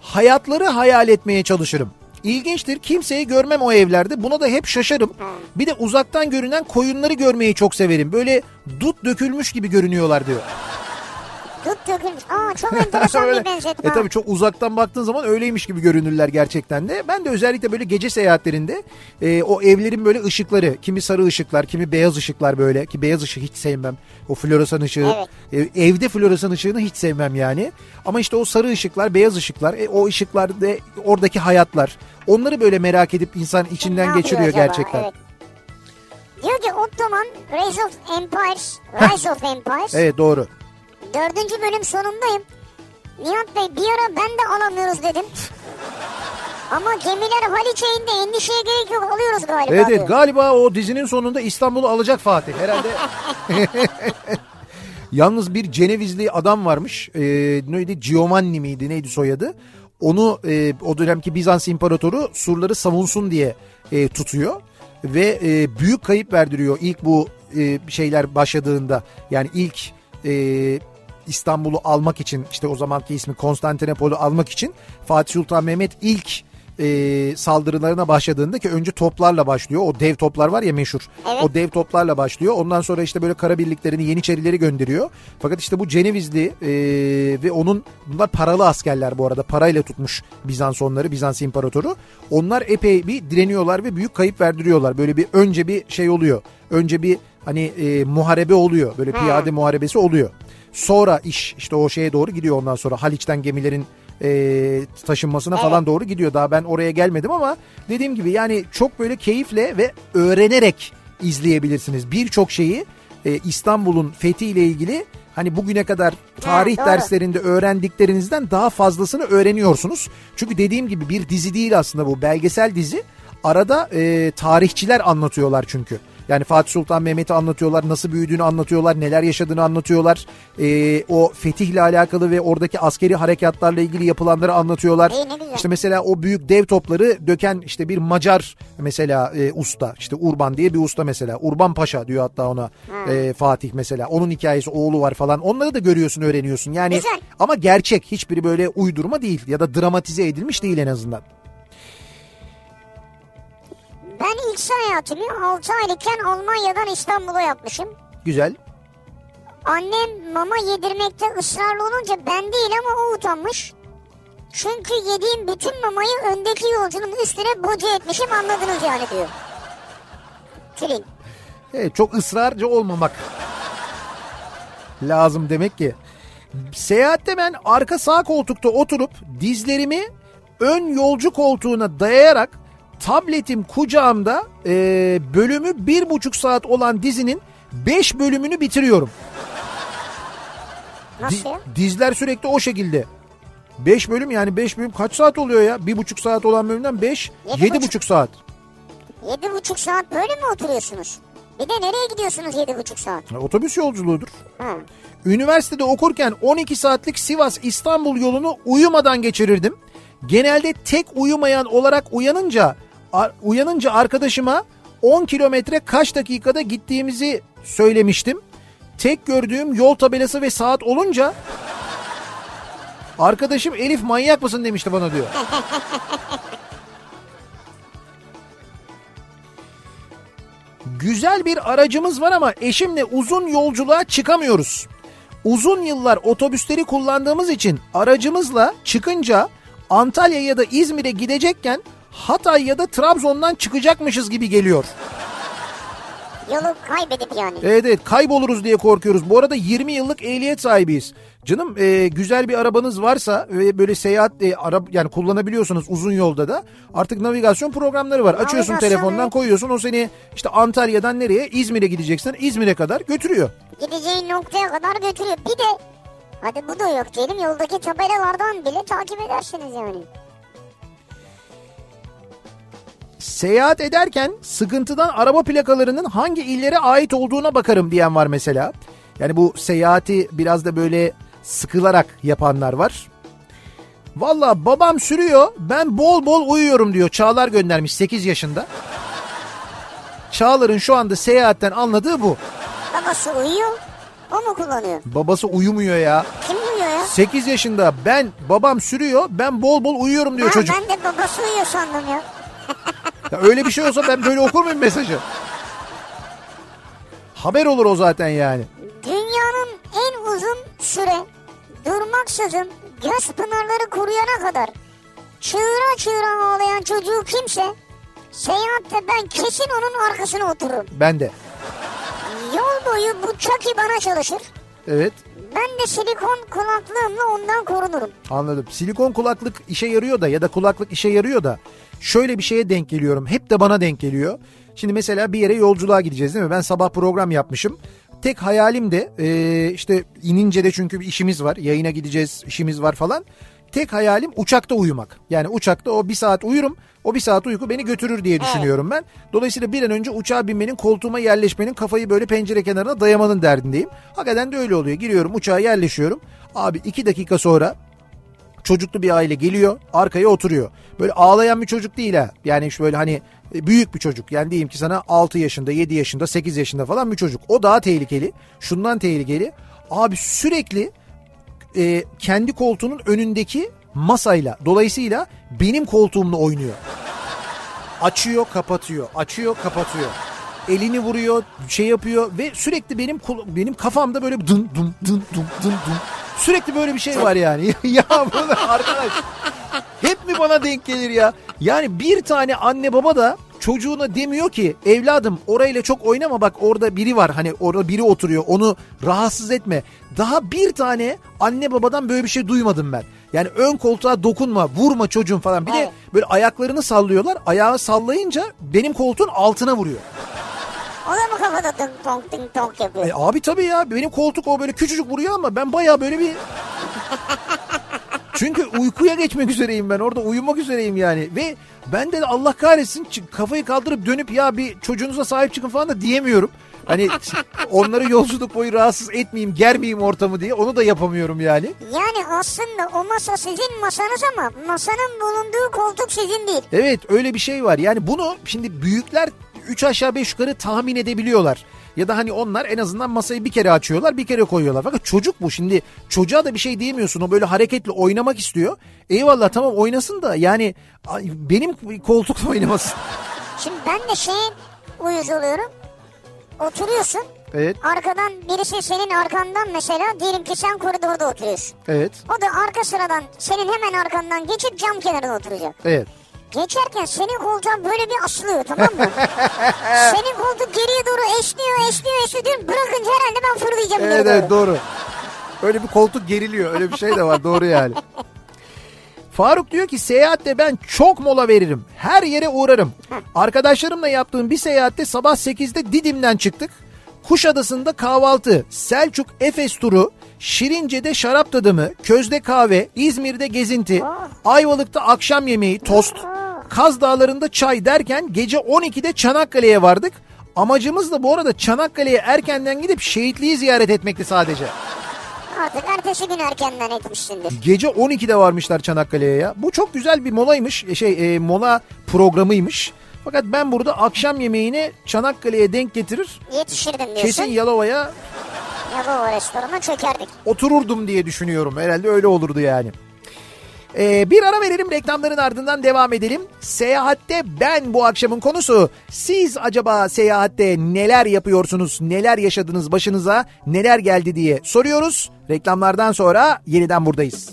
Hayatları hayal etmeye çalışırım. İlginçtir. Kimseyi görmem o evlerde. Buna da hep şaşarım. Bir de uzaktan görünen koyunları görmeyi çok severim. Böyle dut dökülmüş gibi görünüyorlar diyor. Dut dökülmüş. Aa çok *laughs* enteresan bir benzetme. E tabii çok uzaktan baktığın zaman öyleymiş gibi görünürler gerçekten de. Ben de özellikle böyle gece seyahatlerinde e, o evlerin böyle ışıkları, kimi sarı ışıklar, kimi beyaz ışıklar böyle ki beyaz ışık hiç sevmem. O floresan ışığı. E, evde floresan ışığını hiç sevmem yani. Ama işte o sarı ışıklar, beyaz ışıklar, e, o ışıklarda oradaki hayatlar. Onları böyle merak edip insan içinden geçiriyor acaba? gerçekten. Evet. Diyor ki Ottoman Rise of Empires, Rise of Empires. Evet doğru. Dördüncü bölüm sonundayım. Nihat Bey bir ara ben de alamıyoruz dedim. Ama gemiler Haliç'e indi endişeye gerek yok alıyoruz galiba Evet diyor. evet galiba o dizinin sonunda İstanbul'u alacak Fatih herhalde. *laughs* Yalnız bir Cenevizli adam varmış. Ee, neydi? Giovanni miydi? Neydi soyadı? Onu e, o dönemki Bizans imparatoru surları savunsun diye e, tutuyor ve e, büyük kayıp verdiriyor ilk bu e, şeyler başladığında. Yani ilk e, İstanbul'u almak için işte o zamanki ismi Konstantinopol'ü almak için Fatih Sultan Mehmet ilk e, saldırılarına başladığında ki önce toplarla başlıyor. O dev toplar var ya meşhur. Evet. O dev toplarla başlıyor. Ondan sonra işte böyle kara birliklerini Yeniçerileri gönderiyor. Fakat işte bu Cenevizli e, ve onun bunlar paralı askerler bu arada. Parayla tutmuş Bizans onları, Bizans imparatoru. Onlar epey bir direniyorlar ve büyük kayıp verdiriyorlar. Böyle bir önce bir şey oluyor. Önce bir hani e, muharebe oluyor. Böyle piyade muharebesi oluyor. Sonra iş işte o şeye doğru gidiyor ondan sonra Haliç'ten gemilerin e, taşınmasına falan doğru gidiyor. Daha ben oraya gelmedim ama dediğim gibi yani çok böyle keyifle ve öğrenerek izleyebilirsiniz. Birçok şeyi e, İstanbul'un fethiyle ilgili hani bugüne kadar tarih doğru. derslerinde öğrendiklerinizden daha fazlasını öğreniyorsunuz. Çünkü dediğim gibi bir dizi değil aslında bu belgesel dizi. Arada e, tarihçiler anlatıyorlar çünkü. Yani Fatih Sultan Mehmet'i anlatıyorlar, nasıl büyüdüğünü anlatıyorlar, neler yaşadığını anlatıyorlar. E, o fetihle alakalı ve oradaki askeri harekatlarla ilgili yapılanları anlatıyorlar. İşte mesela o büyük dev topları döken işte bir Macar mesela e, usta işte Urban diye bir usta mesela Urban Paşa diyor hatta ona e, Fatih mesela onun hikayesi oğlu var falan onları da görüyorsun öğreniyorsun yani Güzel. ama gerçek hiçbiri böyle uydurma değil ya da dramatize edilmiş değil en azından. Ben ilk seyahatimi 6 aylıkken Almanya'dan İstanbul'a yapmışım. Güzel. Annem mama yedirmekte ısrarlı olunca ben değil ama o utanmış. Çünkü yediğim bütün mamayı öndeki yolcunun üstüne boca etmişim anladınız yani diyor. Tülin. Evet, çok ısrarcı olmamak lazım demek ki. Seyahatte ben arka sağ koltukta oturup dizlerimi ön yolcu koltuğuna dayayarak tabletim kucağımda e, bölümü bir buçuk saat olan dizinin beş bölümünü bitiriyorum. Nasıl Di- dizler sürekli o şekilde. 5 bölüm yani 5 bölüm kaç saat oluyor ya? Bir buçuk saat olan bölümden 5, Yedi yedi buçuk. buçuk saat. Yedi buçuk saat böyle mi oturuyorsunuz? Bir de nereye gidiyorsunuz yedi buçuk saat? Ya, Otobüs yolculuğudur. Ha. Üniversitede okurken 12 saatlik Sivas İstanbul yolunu uyumadan geçirirdim. Genelde tek uyumayan olarak uyanınca ar- uyanınca arkadaşıma 10 kilometre kaç dakikada gittiğimizi söylemiştim. Tek gördüğüm yol tabelası ve saat olunca arkadaşım Elif manyak mısın demişti bana diyor. *laughs* Güzel bir aracımız var ama eşimle uzun yolculuğa çıkamıyoruz. Uzun yıllar otobüsleri kullandığımız için aracımızla çıkınca Antalya ya da İzmir'e gidecekken Hatay ya da Trabzon'dan çıkacakmışız gibi geliyor. Yolu kaybedip yani. Evet evet kayboluruz diye korkuyoruz. Bu arada 20 yıllık ehliyet sahibiyiz. Canım e, güzel bir arabanız varsa ve böyle seyahat e, ara, yani kullanabiliyorsunuz uzun yolda da artık navigasyon programları var. Açıyorsun Navigasyon, telefondan evet. koyuyorsun o seni işte Antalya'dan nereye İzmir'e gideceksin İzmir'e kadar götürüyor. Gideceğin noktaya kadar götürüyor. Bir de hadi bu da yok diyelim yoldaki tabelalardan bile takip edersiniz yani. Seyahat ederken sıkıntıdan araba plakalarının hangi illere ait olduğuna bakarım diyen var mesela. Yani bu seyahati biraz da böyle sıkılarak yapanlar var. Valla babam sürüyor ben bol bol uyuyorum diyor. Çağlar göndermiş 8 yaşında. Çağlar'ın şu anda seyahatten anladığı bu. Babası uyuyor. O mu kullanıyor? Babası uyumuyor ya. Kim uyuyor ya? 8 yaşında ben babam sürüyor ben bol bol uyuyorum diyor Ha, çocuk. ben de babası uyuyor sandım ya. *laughs* Ya öyle bir şey olsa ben böyle okur muyum mesajı? Haber olur o zaten yani. Dünyanın en uzun süre durmaksızın göz pınarları kuruyana kadar çığıra çığıra ağlayan çocuğu kimse seyahatte ben kesin onun arkasına otururum. Ben de. Yol boyu bu Chucky bana çalışır. Evet. Ben de silikon kulaklığımla ondan korunurum. Anladım. Silikon kulaklık işe yarıyor da ya da kulaklık işe yarıyor da şöyle bir şeye denk geliyorum. Hep de bana denk geliyor. Şimdi mesela bir yere yolculuğa gideceğiz değil mi? Ben sabah program yapmışım. Tek hayalim de e, işte inince de çünkü bir işimiz var. Yayına gideceğiz, işimiz var falan. Tek hayalim uçakta uyumak. Yani uçakta o bir saat uyurum. O bir saat uyku beni götürür diye düşünüyorum ben. Dolayısıyla bir an önce uçağa binmenin, koltuğuma yerleşmenin, kafayı böyle pencere kenarına dayamanın derdindeyim. Hakikaten de öyle oluyor. Giriyorum uçağa yerleşiyorum. Abi iki dakika sonra çocuklu bir aile geliyor arkaya oturuyor. Böyle ağlayan bir çocuk değil ha. Yani şu böyle hani e, büyük bir çocuk. Yani diyeyim ki sana 6 yaşında, 7 yaşında, 8 yaşında falan bir çocuk. O daha tehlikeli. Şundan tehlikeli. Abi sürekli e, kendi koltuğunun önündeki masayla dolayısıyla benim koltuğumla oynuyor. Açıyor, kapatıyor. Açıyor, kapatıyor. Elini vuruyor, şey yapıyor ve sürekli benim benim kafamda böyle dın dın dın dın dın dın. Sürekli böyle bir şey var yani. *laughs* ya bu da arkadaş hep mi bana denk gelir ya? Yani bir tane anne baba da çocuğuna demiyor ki evladım orayla çok oynama bak orada biri var hani orada biri oturuyor onu rahatsız etme. Daha bir tane anne babadan böyle bir şey duymadım ben. Yani ön koltuğa dokunma vurma çocuğum falan bir de böyle ayaklarını sallıyorlar ayağı sallayınca benim koltuğun altına vuruyor. O da mı kafada ding dong ding dong yapıyor? E abi tabii ya benim koltuk o böyle küçücük vuruyor ama ben baya böyle bir... Çünkü uykuya geçmek üzereyim ben orada uyumak üzereyim yani ve ben de Allah kahretsin kafayı kaldırıp dönüp ya bir çocuğunuza sahip çıkın falan da diyemiyorum. Hani onları yolculuk boyu rahatsız etmeyeyim germeyeyim ortamı diye onu da yapamıyorum yani. Yani aslında o masa sizin masanız ama masanın bulunduğu koltuk sizin değil. Evet öyle bir şey var yani bunu şimdi büyükler 3 aşağı 5 yukarı tahmin edebiliyorlar. Ya da hani onlar en azından masayı bir kere açıyorlar bir kere koyuyorlar. Fakat çocuk bu şimdi çocuğa da bir şey diyemiyorsun o böyle hareketli oynamak istiyor. Eyvallah tamam oynasın da yani benim koltukla oynamasın. *laughs* Şimdi ben de şeye uyuz oluyorum. Oturuyorsun. Evet Arkadan birisi senin arkandan mesela diyelim ki sen koridorda oturuyorsun. evet O da arka sıradan senin hemen arkandan geçip cam kenarına oturacak. evet. Geçerken senin koltuğa böyle bir asılıyor tamam mı? *laughs* senin koltuk geriye doğru esniyor esniyor esniyor diyorum. Bırakınca herhalde ben fırlayacağım. Evet doğru. evet doğru. Öyle bir koltuk geriliyor öyle bir şey de var doğru yani. Faruk diyor ki seyahatte ben çok mola veririm. Her yere uğrarım. Arkadaşlarımla yaptığım bir seyahatte sabah 8'de Didim'den çıktık. Kuşadası'nda kahvaltı, Selçuk Efes turu, Şirince'de şarap tadımı, Közde kahve, İzmir'de gezinti, Ayvalık'ta akşam yemeği, tost, Kaz Dağları'nda çay derken gece 12'de Çanakkale'ye vardık. Amacımız da bu arada Çanakkale'ye erkenden gidip şehitliği ziyaret etmekti sadece. Artık ertesi gün erkenden etmişsindir. Gece 12'de varmışlar Çanakkale'ye ya. Bu çok güzel bir molaymış. e, Şey e, mola programıymış. Fakat ben burada akşam yemeğini Çanakkale'ye denk getirir. Yetişirdim diyorsun. Kesin Yalova'ya Yalova restorana çökerdik. otururdum diye düşünüyorum. Herhalde öyle olurdu yani. Ee, bir ara verelim reklamların ardından devam edelim. Seyahatte ben bu akşamın konusu. Siz acaba seyahatte neler yapıyorsunuz, neler yaşadınız başınıza, neler geldi diye soruyoruz. Reklamlardan sonra yeniden buradayız.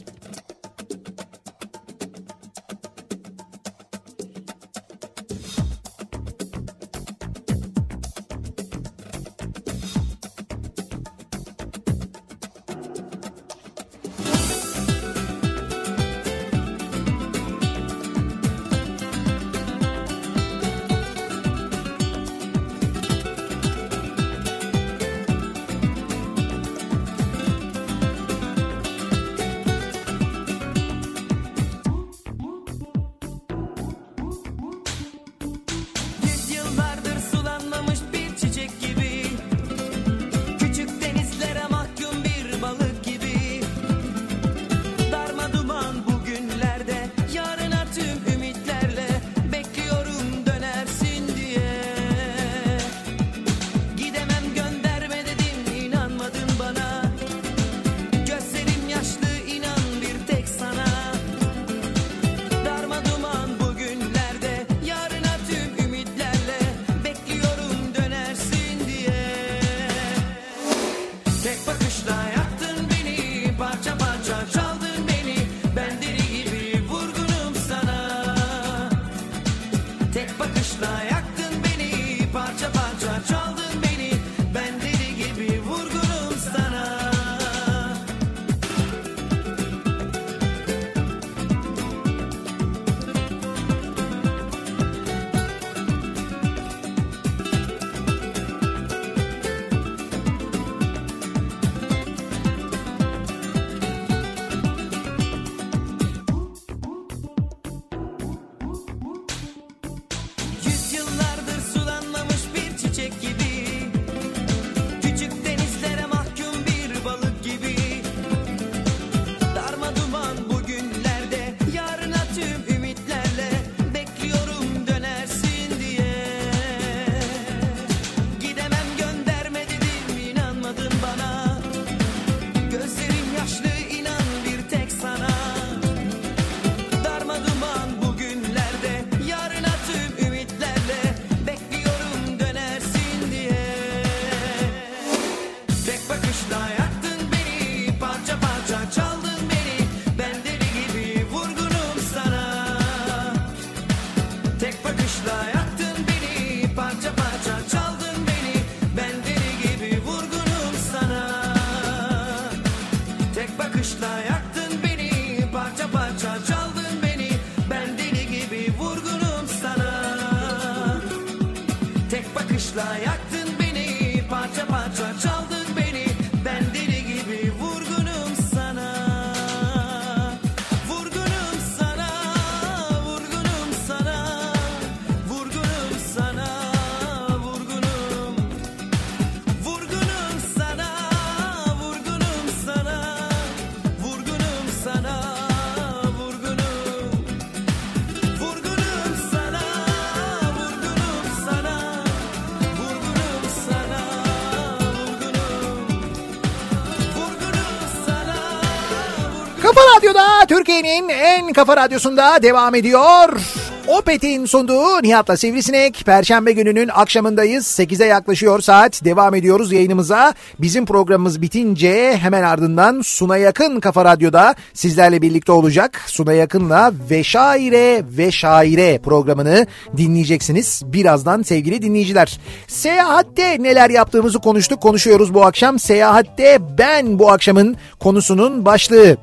Radyo'da Türkiye'nin en kafa radyosunda devam ediyor. Opet'in sunduğu Nihat'la Sivrisinek. Perşembe gününün akşamındayız. 8'e yaklaşıyor saat. Devam ediyoruz yayınımıza. Bizim programımız bitince hemen ardından Suna Yakın Kafa Radyo'da sizlerle birlikte olacak. Suna Yakın'la Ve Şaire Ve Şaire programını dinleyeceksiniz. Birazdan sevgili dinleyiciler. Seyahatte neler yaptığımızı konuştuk. Konuşuyoruz bu akşam. Seyahatte ben bu akşamın konusunun başlığı.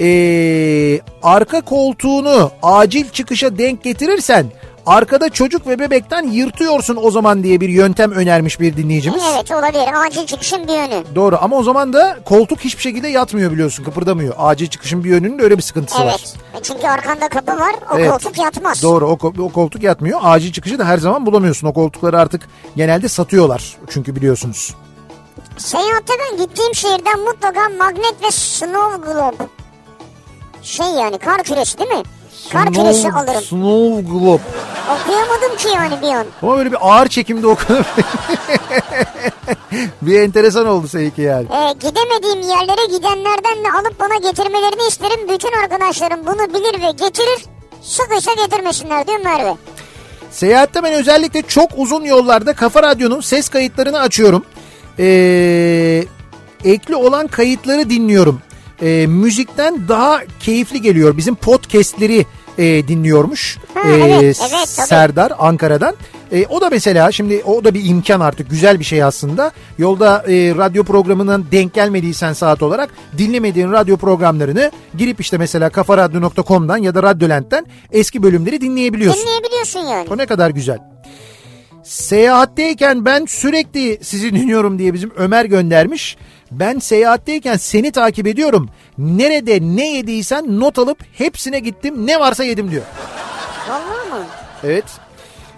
Ee, arka koltuğunu acil çıkışa denk getirirsen arkada çocuk ve bebekten yırtıyorsun o zaman diye bir yöntem önermiş bir dinleyicimiz. Evet olabilir. Acil çıkışın bir yönü. Doğru ama o zaman da koltuk hiçbir şekilde yatmıyor biliyorsun kıpırdamıyor. Acil çıkışın bir yönünün de öyle bir sıkıntısı var. Evet. Çünkü arkanda kapı var. O Evet. koltuk yatmaz. Doğru o, o koltuk yatmıyor. Acil çıkışı da her zaman bulamıyorsun. O koltukları artık genelde satıyorlar çünkü biliyorsunuz. Seyahatte ben gittiğim şehirden mutlaka magnet ve snow globe. Şey yani kar küresi değil mi? Kar küresi Snow- alırım. Snow Globe. Okuyamadım ki yani bir an. Ama böyle bir ağır çekimde okunup *laughs* bir enteresan oldu seninki yani. Ee, gidemediğim yerlere gidenlerden de alıp bana getirmelerini isterim. Bütün arkadaşlarım bunu bilir ve getirir. Sıkıysa getirmesinler diyor Merve. Seyahatte ben özellikle çok uzun yollarda Kafa Radyo'nun ses kayıtlarını açıyorum. Ee, ekli olan kayıtları dinliyorum. Ee, müzikten daha keyifli geliyor. Bizim podcastleri e, dinliyormuş. Ha, Ee, evet, evet, tabii. Serdar Ankara'dan. E, o da mesela şimdi o da bir imkan artık güzel bir şey aslında. Yolda e, radyo programından denk gelmediysen saat olarak dinlemediğin radyo programlarını girip işte mesela kafaradyo.com'dan ya da Radyolent'ten eski bölümleri dinleyebiliyorsun. Dinleyebiliyorsun yani. O ne kadar güzel. Seyahatteyken ben sürekli sizi dinliyorum diye bizim Ömer göndermiş. Ben seyahatteyken seni takip ediyorum. Nerede ne yediysen not alıp hepsine gittim. Ne varsa yedim diyor. Vallahi mı? Evet.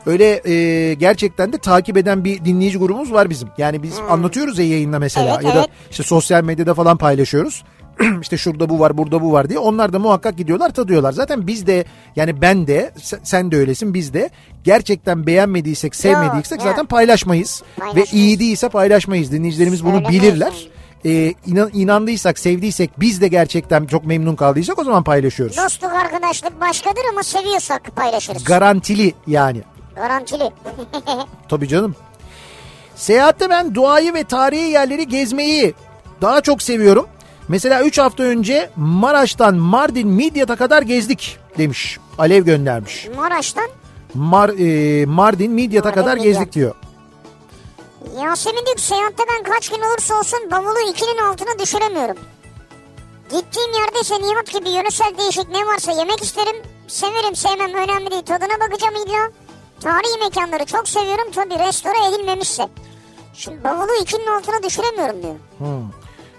Öyle e, gerçekten de takip eden bir dinleyici grubumuz var bizim. Yani biz anlatıyoruz ya yayında mesela Hmm. Evet, ya da evet. işte sosyal medyada falan paylaşıyoruz. *clears throat* işte şurada bu var burada bu var diye onlar da muhakkak gidiyorlar tadıyorlar. Zaten biz de yani ben de sen- de öylesin biz de gerçekten beğenmediysek sevmediysek yok. zaten paylaşmayız. Ve Paylaşmayız. iyi değilse paylaşmayız. Dinleyicilerimiz bunu Söylemeyiz bilirler. E, inan, inandıysak sevdiysek biz de gerçekten çok memnun kaldıysak o zaman paylaşıyoruz. Dostluk arkadaşlık başkadır ama seviyorsak paylaşırız. Garantili yani. Garantili. *laughs* Tabii canım. Seyahatte ben doğayı ve tarihi yerleri gezmeyi daha çok seviyorum. Mesela 3 hafta önce Maraş'tan Mardin Midyat'a kadar gezdik demiş. Alev göndermiş. Maraş'tan Mar, e, Mardin Midyat'a Mardin, kadar Midyat. gezdik diyor. Yasemin diyor ki, seyahatte ben kaç gün olursa olsun bavulu ikinin altına düşüremiyorum. Gittiğim yerde ise Nihat gibi yöresel değişik ne varsa yemek isterim. Severim sevmem önemli değil tadına bakacağım illa. Tarihi mekanları çok seviyorum tabii restore edilmemişse. Şimdi bavulu ikinin altına düşüremiyorum diyor.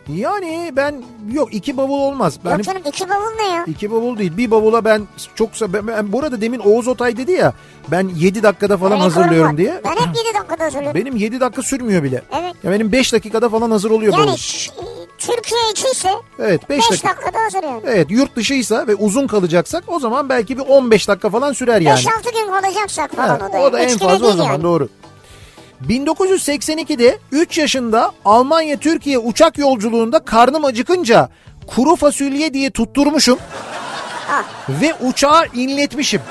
Yani ben yok iki bavul olmaz. Ben Yok canım iki bavul ne ya? iki bavul değil. Bir bavula ben çoksa ben, ben bu arada demin Oğuz Otay dedi ya ben 7 dakikada falan Rekorum hazırlıyorum var. diye. Ben hep 7 dakikada hazırlıyorum. Benim 7 dakika sürmüyor bile. Evet. Ya benim 5 dakikada falan hazır oluyor bavul. Yani ş- Türkiye içiyse Evet 5 5 dakika. dakikada hazır yani. Evet yurt dışıysa ve uzun kalacaksak o zaman belki bir 15 dakika falan sürer yani. 5-6 gün kalacaksak falan Ha, o da. o da en fazla o zaman yani. doğru. 1982'de 3 yaşında Almanya Türkiye uçak yolculuğunda karnım acıkınca kuru fasulye diye tutturmuşum Ah, ve uçağı inletmişim.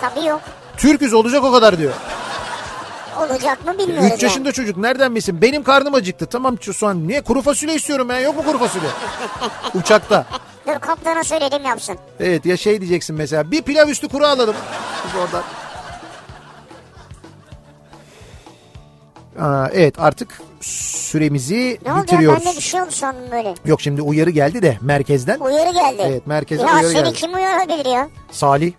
tabii yok. Türküz olacak o kadar diyor. Olacak mı bilmiyoruz 3 yani. yaşında çocuk nereden bilsin? Benim karnım acıktı. Tamam şu an niye kuru fasulye istiyorum ben yok mu kuru fasulye? *laughs* Uçakta. Dur kaptana söyledim yapsın. Evet ya şey diyeceksin mesela bir pilav üstü kuru alalım. Biz oradan. Aa, evet artık süremizi Ne oldu ya bitiriyoruz. bende bir şey oldu sandım böyle. Yok şimdi uyarı geldi de merkezden. Uyarı geldi. Evet, merkeze ya uyarı seni geldi. kim uyarabilir ya? Salih.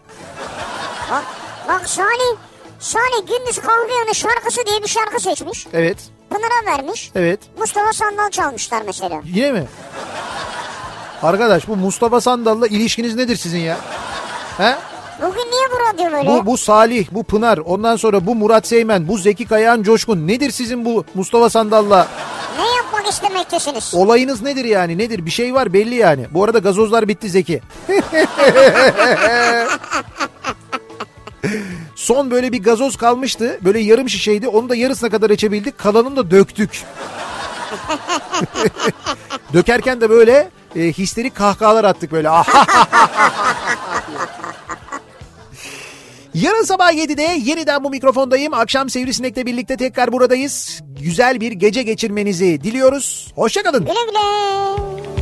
Bak, bak Salih, Salih Gündüz Kahveyanı şarkısı diye bir şarkı seçmiş. Evet. Pınar'a vermiş. Evet. Mustafa Sandal çalmışlar mesela. Yine mi? Arkadaş bu Mustafa Sandal'la ilişkiniz nedir sizin ya? He? Niye bu radyo böyle? Bu, bu Salih, bu Pınar, ondan sonra bu Murat Seymen, bu Zeki Kayağan Coşkun. Nedir sizin bu Mustafa Sandal'la? Ne yapmak istemektesiniz? Olayınız nedir yani? Nedir? Bir şey var belli yani. Bu arada gazozlar bitti Zeki. *laughs* Son böyle bir gazoz kalmıştı. Böyle yarım şişeydi. Onu da yarısına kadar içebildik. Kalanını da döktük. *laughs* Dökerken de böyle e, histerik kahkahalar attık böyle. *laughs* Yarın sabah 7'de yeniden bu mikrofondayım. Akşam Sivrisinek'le birlikte tekrar buradayız. Güzel bir gece geçirmenizi diliyoruz. Hoşçakalın. Güle güle.